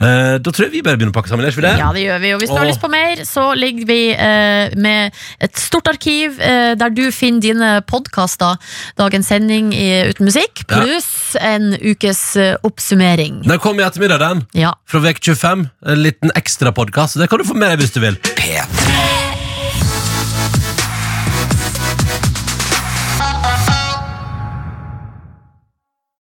Eh, Da tror jeg vi bare begynner å pakke sammen. Ikke vi det? Ja, det gjør vi. Og hvis du har Åh. lyst på mer, så ligger vi eh, med et stort arkiv eh, der du finner dine podkaster. Dagens sending i, uten musikk, Ja. pluss en ukes eh, oppsummering. Den kom i ettermiddag, den. Ja. Fra vek 25. En liten ekstra podkast. Det kan du få med deg hvis du vil. P3